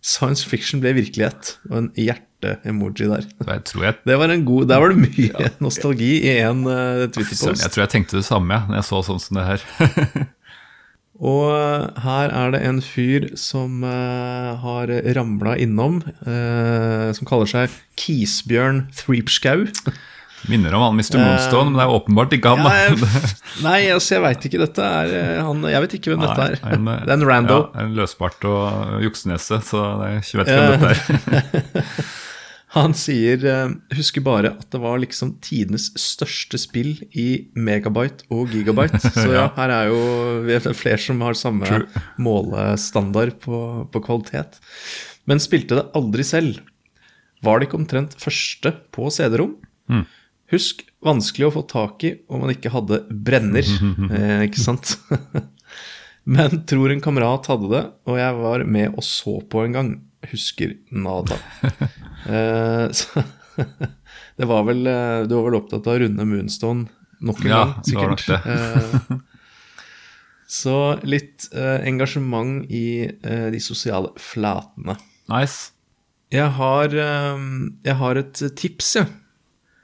science fiction ble virkelighet, og en hjerte-emoji der. Jeg tror jeg Det var en god, Der var det mye (laughs) nostalgi i én uh, Twitter-post. Jeg tror jeg tenkte det samme ja, når jeg så sånn som det her. (laughs) Og eh, her er det en fyr som uh, har ramla innom, uh, som kaller seg Kisbjørn Threepskau. Minner om han Mr. Moonstone, men det er åpenbart ikke han. Ja, jeg, (laughs) nei, altså, jeg veit ikke. Dette er eh, han Jeg vet ikke hvem dette er. En, det er en rando. Ja, en løsbart og juksenese, så jeg vet ikke hvem dette er. Han sier eh, Husker bare at det var liksom tidenes største spill i megabyte og gigabyte. (laughs) Så ja, her er jo vi er flere som har samme True. målestandard på, på kvalitet. Men spilte det aldri selv. Var det ikke omtrent første på CD-rom? Mm. Husk, vanskelig å få tak i om man ikke hadde brenner, (laughs) eh, ikke sant? (laughs) Men tror en kamerat hadde det, og jeg var med og så på en gang. Husker nada. Eh, så (laughs) det var vel eh, Du var vel opptatt av å runde Moonstone nok en Ja, gang, det var nok det. Eh, så litt eh, engasjement i eh, de sosiale flatene. Nice. Jeg har, eh, jeg har et tips, jeg.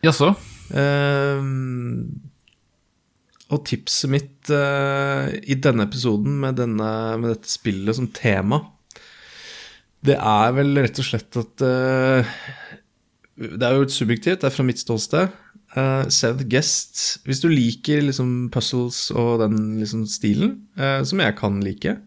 Jaså? Eh, og tipset mitt eh, i denne episoden med, denne, med dette spillet som tema, det er vel rett og slett at uh, Det er jo litt subjektivt, det er fra mitt ståsted. Uh, Seventh Guest Hvis du liker liksom puzzles og den liksom stilen, uh, som jeg kan like,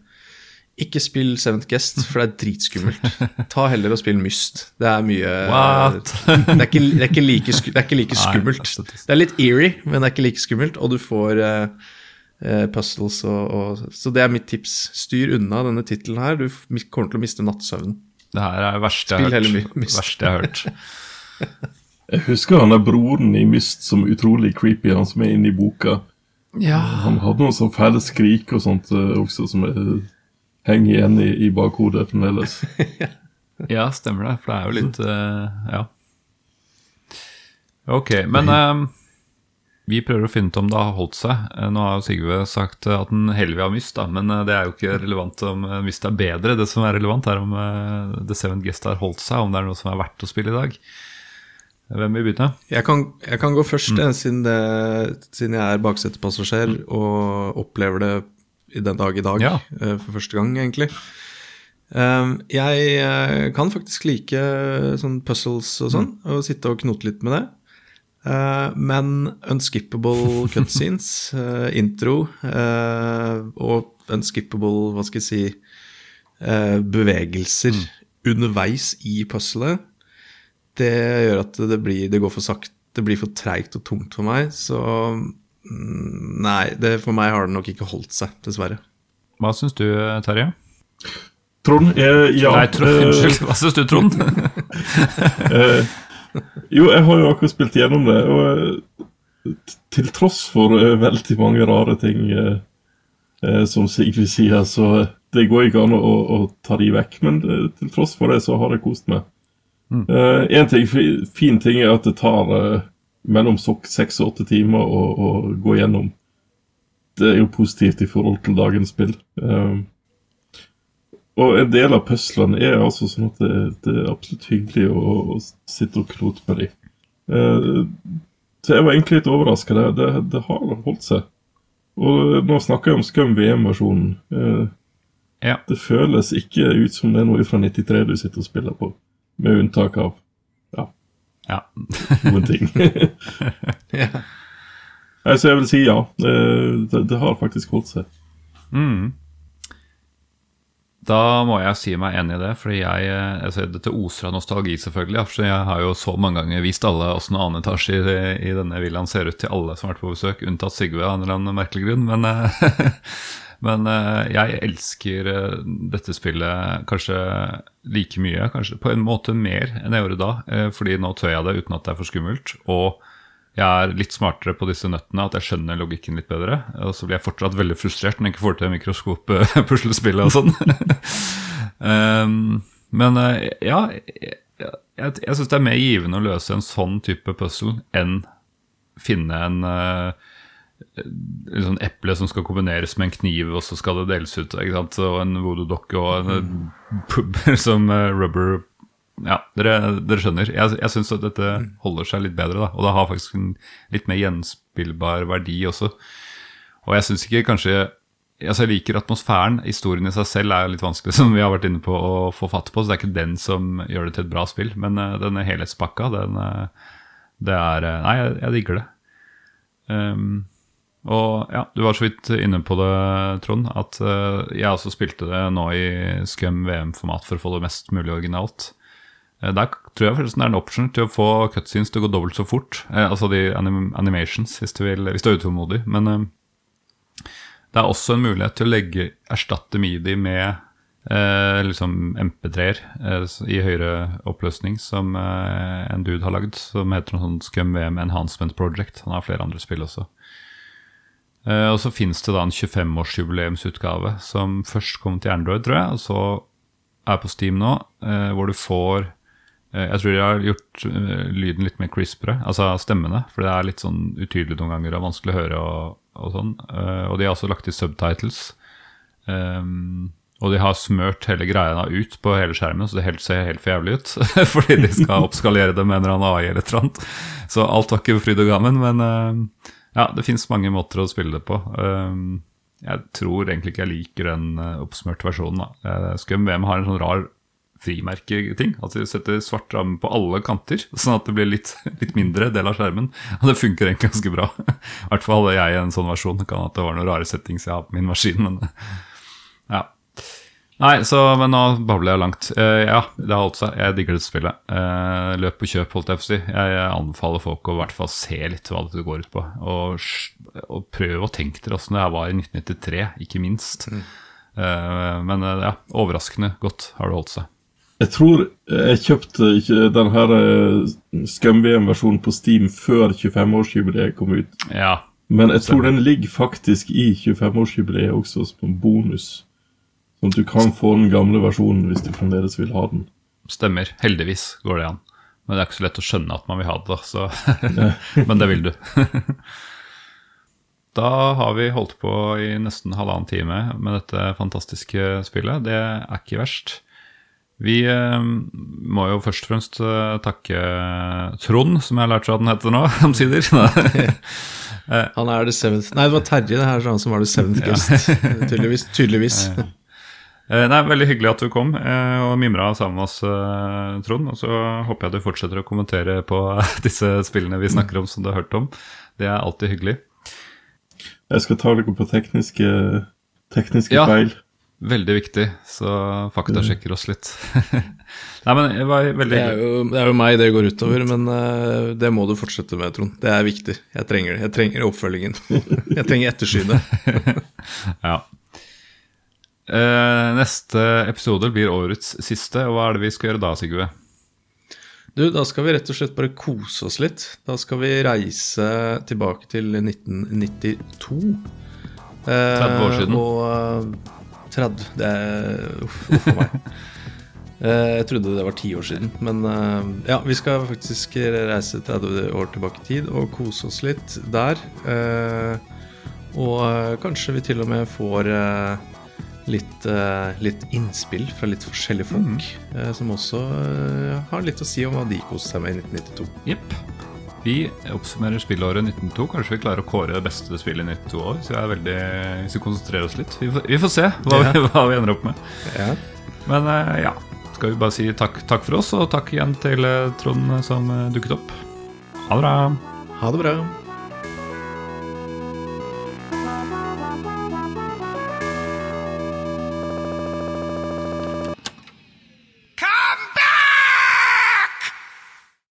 ikke spill Seventh Guest, for det er dritskummelt. (laughs) Ta heller og spill Myst. Det er mye What? det, er ikke, det, er ikke like, det er ikke like skummelt. Det er litt eerie, men det er ikke like skummelt, og du får eh, eh, puzzles og, og Så det er mitt tips. Styr unna denne tittelen her. Du kommer til å miste nattsøvnen. Det her er det verste jeg har hørt. Verste jeg har hørt. Jeg husker han der broren i Myst som utrolig creepy, han som er inne i boka. Ja. Han hadde noen sånn fæle skrik og sånt eh, også, som eh, henger igjen i, i bakhodet fremdeles. (laughs) Ja, stemmer det. For det er jo litt uh, Ja. Ok, men eh, vi prøver å finne ut om det har holdt seg. Eh, Nå har jo Sigve sagt eh, at den heller vil ha Myst, da, men eh, det er jo ikke relevant om Myst er bedre. Det som er relevant, er om The Seven Guest har holdt seg, om det er noe som er verdt å spille i dag. Hvem vil begynne? Jeg kan, jeg kan gå først, Mm. siden, det, siden jeg er baksetepassasjer og opplever det i den dag i dag Ja. for første gang, egentlig. Um, jeg kan faktisk like sånn puzzles og sånn, Mm. og sitte og knote litt med det. Eh, men unskippable (laughs) cutscenes, eh, intro eh, og unskippable, hva skal jeg si, eh, bevegelser Mm. underveis i puzzlet, det gjør at det, blir, det går for sakte, det blir for treigt og tungt for meg. Så mm, nei, det, for meg har det nok ikke holdt seg, dessverre. Hva syns du, Terje? Trond? Eh, ja. Nei, Trond, unnskyld. Hva syns du, Trond? (laughs) (laughs) (laughs) jo, jeg har jo akkurat spilt gjennom det, og eh, til tross for eh, veldig mange rare ting eh, eh, som Sigrid sier, så det går ikke an å, å, ta de vekk. Men til tross for det så har jeg kost meg. Mm. Eh, en ting, fin ting er at det tar eh, mellom seks og åtte timer å, å gå gjennom. Det er jo positivt i forhold til dagens spill. Eh, og en del av puslene er altså sånn at det, det er absolutt hyggelig å, å sitte og knote med dem. Eh, så jeg var egentlig litt overraska. Det, det, det har holdt seg. Og nå snakker jeg om Scum VM-versjonen. Eh, Det føles ikke ut som det er noe fra 93 du sitter og spiller på. Med unntak av ja, (laughs) noen ting. (laughs) Ja. Så jeg vil si ja. Eh, det, det har faktisk holdt seg. Mm. Da må jeg si meg enig i det, fordi jeg eh, altså Dette oser av nostalgi, selvfølgelig. For jeg har jo så mange ganger vist alle åssen annen etasje i, i denne villaen ser ut til alle som har vært på besøk, unntatt Sigve av en eller annen merkelig grunn. Men, eh, (laughs) men eh, jeg elsker dette spillet kanskje like mye, kanskje på en måte mer enn jeg gjorde da. Fordi nå tør jeg det uten at det er for skummelt. Og jeg er litt smartere på disse nøttene, at jeg skjønner logikken litt bedre. Og så blir jeg fortsatt veldig frustrert når jeg ikke får til mikroskop-puslespillet (laughs) og sånn. um, men eh, ja, jeg, jeg, jeg syns det er mer givende å løse en sånn type puzzle enn finne en uh, en sånn eple som skal kombineres med en kniv, og så skal det deles ut. Og en voodoo-dokke og en pubber (laughs) som eh, rubber Ja, dere, dere skjønner. Jeg, jeg syns at dette holder seg litt bedre, da. Og det har faktisk en litt mer gjenspillbar verdi også. Og jeg syns ikke kanskje Altså Jeg liker atmosfæren. Historien i seg selv er litt vanskelig, (laughs) som vi har vært inne på å få fatt på. Så det er ikke den som gjør det til et bra spill. Men uh, denne helhetspakka, den uh, Det er uh, Nei, jeg, jeg digger det. Um, og ja, du var så vidt inne på det, Trond, at jeg også spilte det nå i Scum VM-format for å få det mest mulig originalt. Uh, der tror jeg det er en option til å få cutscenes til å gå dobbelt så fort. Eh, altså de anim animations, hvis du, vil, hvis du er utålmodig. Men det er også en mulighet til å legge, erstatte midi med eh, liksom MP3-er eh, i høyere oppløsning som eh, en dude har lagd, som heter noe sånt Scum VM Enhancement Project. Han har flere andre spill også. Eh, og så finnes det da en 25-årsjubileumsutgave som først kom til Android, tror jeg, og så er på Steam nå, eh, hvor du får eh, Jeg tror de har gjort eh, lyden litt mer crispere, altså stemmene, for det er litt sånn utydelig noen ganger og vanskelig å høre og, og sånn. Eh, og de har også lagt til subtitles. Um, og de har smørt hele greia ut på hele skjermen, så det helt, ser helt for jævlig ut. (laughs) Fordi de skal oppskalere det med en eller annen AI eller et eller annet. Så alt var ikke fryd og gammen, men eh, ja, det fins mange måter å spille det på. Jeg tror egentlig ikke jeg liker den eh, oppsmørte versjonen. Scum VM har en sånn rar frimerketing. At de setter svart ramme på alle kanter, sånn at det blir litt, (laughs) litt mindre del av skjermen. Og det funker egentlig ganske bra. (laughs) I hvert fall hadde jeg en sånn versjon. Det kan at det var noen rare settings jeg har på min maskin, men (laughs) ja. Nei, så, men nå babler jeg langt. Uh, ja, det har holdt seg. Jeg digger dette spillet. Uh, løp og kjøp, holdt jeg på å si. Jeg anbefaler folk å i hvert fall se litt hva det går ut på. Og, og prøv å tenke dere åssen det her var i 1993, ikke minst. Eh, men eh, ja, overraskende godt har det holdt seg. Jeg tror jeg kjøpte denne den her eh, Scum-VM-versjonen på Steam før 25-årsjubileet kom ut. Ja. Men jeg tror den ligger faktisk i 25-årsjubileet også som en bonus. Sånn at du kan få den gamle versjonen hvis du fremdeles vil ha den. Stemmer. Heldigvis går det an. Men det er ikke så lett å skjønne at man vil ha det, da, så (laughs) Men det vil du. (laughs) da har vi holdt på i nesten halvannen time med dette fantastiske spillet. Det er ikke verst. Vi eh, må jo først og fremst eh, takke Trond, som jeg har lært seg at den heter nå, (laughs) omsider. (laughs) (laughs) Eh, Han er the seventh Nei, det var Terje det her sånn som var the seventh guest. Tydeligvis. tydeligvis. Eh, Nei, Veldig hyggelig at du kom eh, og mimra sammen med oss, Trond. Og så håper jeg du fortsetter å kommentere på disse spillene vi snakker om som du har hørt om. Det er alltid hyggelig. Jeg skal ta dere på tekniske, tekniske Ja. feil. Veldig viktig, så faktasjekker oss litt. (laughs) Nei, men det var veldig Det er, jo, det er jo meg det går utover, men uh, det må du fortsette med, Trond. Det er viktig. Jeg trenger det. Jeg trenger oppfølgingen. (laughs) Jeg trenger ettersynet. (laughs) ja. Uh, neste episode blir årets siste, og hva er det vi skal gjøre da, Sigve? Du, da skal vi rett og slett bare kose oss litt. Da skal vi reise tilbake til 1992. Eh, 30 år siden. Og eh, 30 Det er Uff, uff for meg. (laughs) Eh, jeg trodde det var ti år siden, men eh, ja, vi skal faktisk reise 30 år tilbake i tid og kose oss litt der. Eh, og kanskje vi til og med får litt, litt innspill fra litt forskjellige folk, mm. som også har litt å si om hva de koste seg med i 1992. Jepp. Vi oppsummerer spillåret 1902. Kanskje vi klarer å kåre det beste spillet i 1902 år. Så jeg er veldig, hvis vi konsentrerer oss litt. Vi får, vi får se hva, vi, (laughs) hva vi ender opp med. Ja. Men eh, ja, skal vi bare si takk, takk for oss, og takk igjen til eh, Trond som eh, dukket opp. Ha det bra. Ha det bra.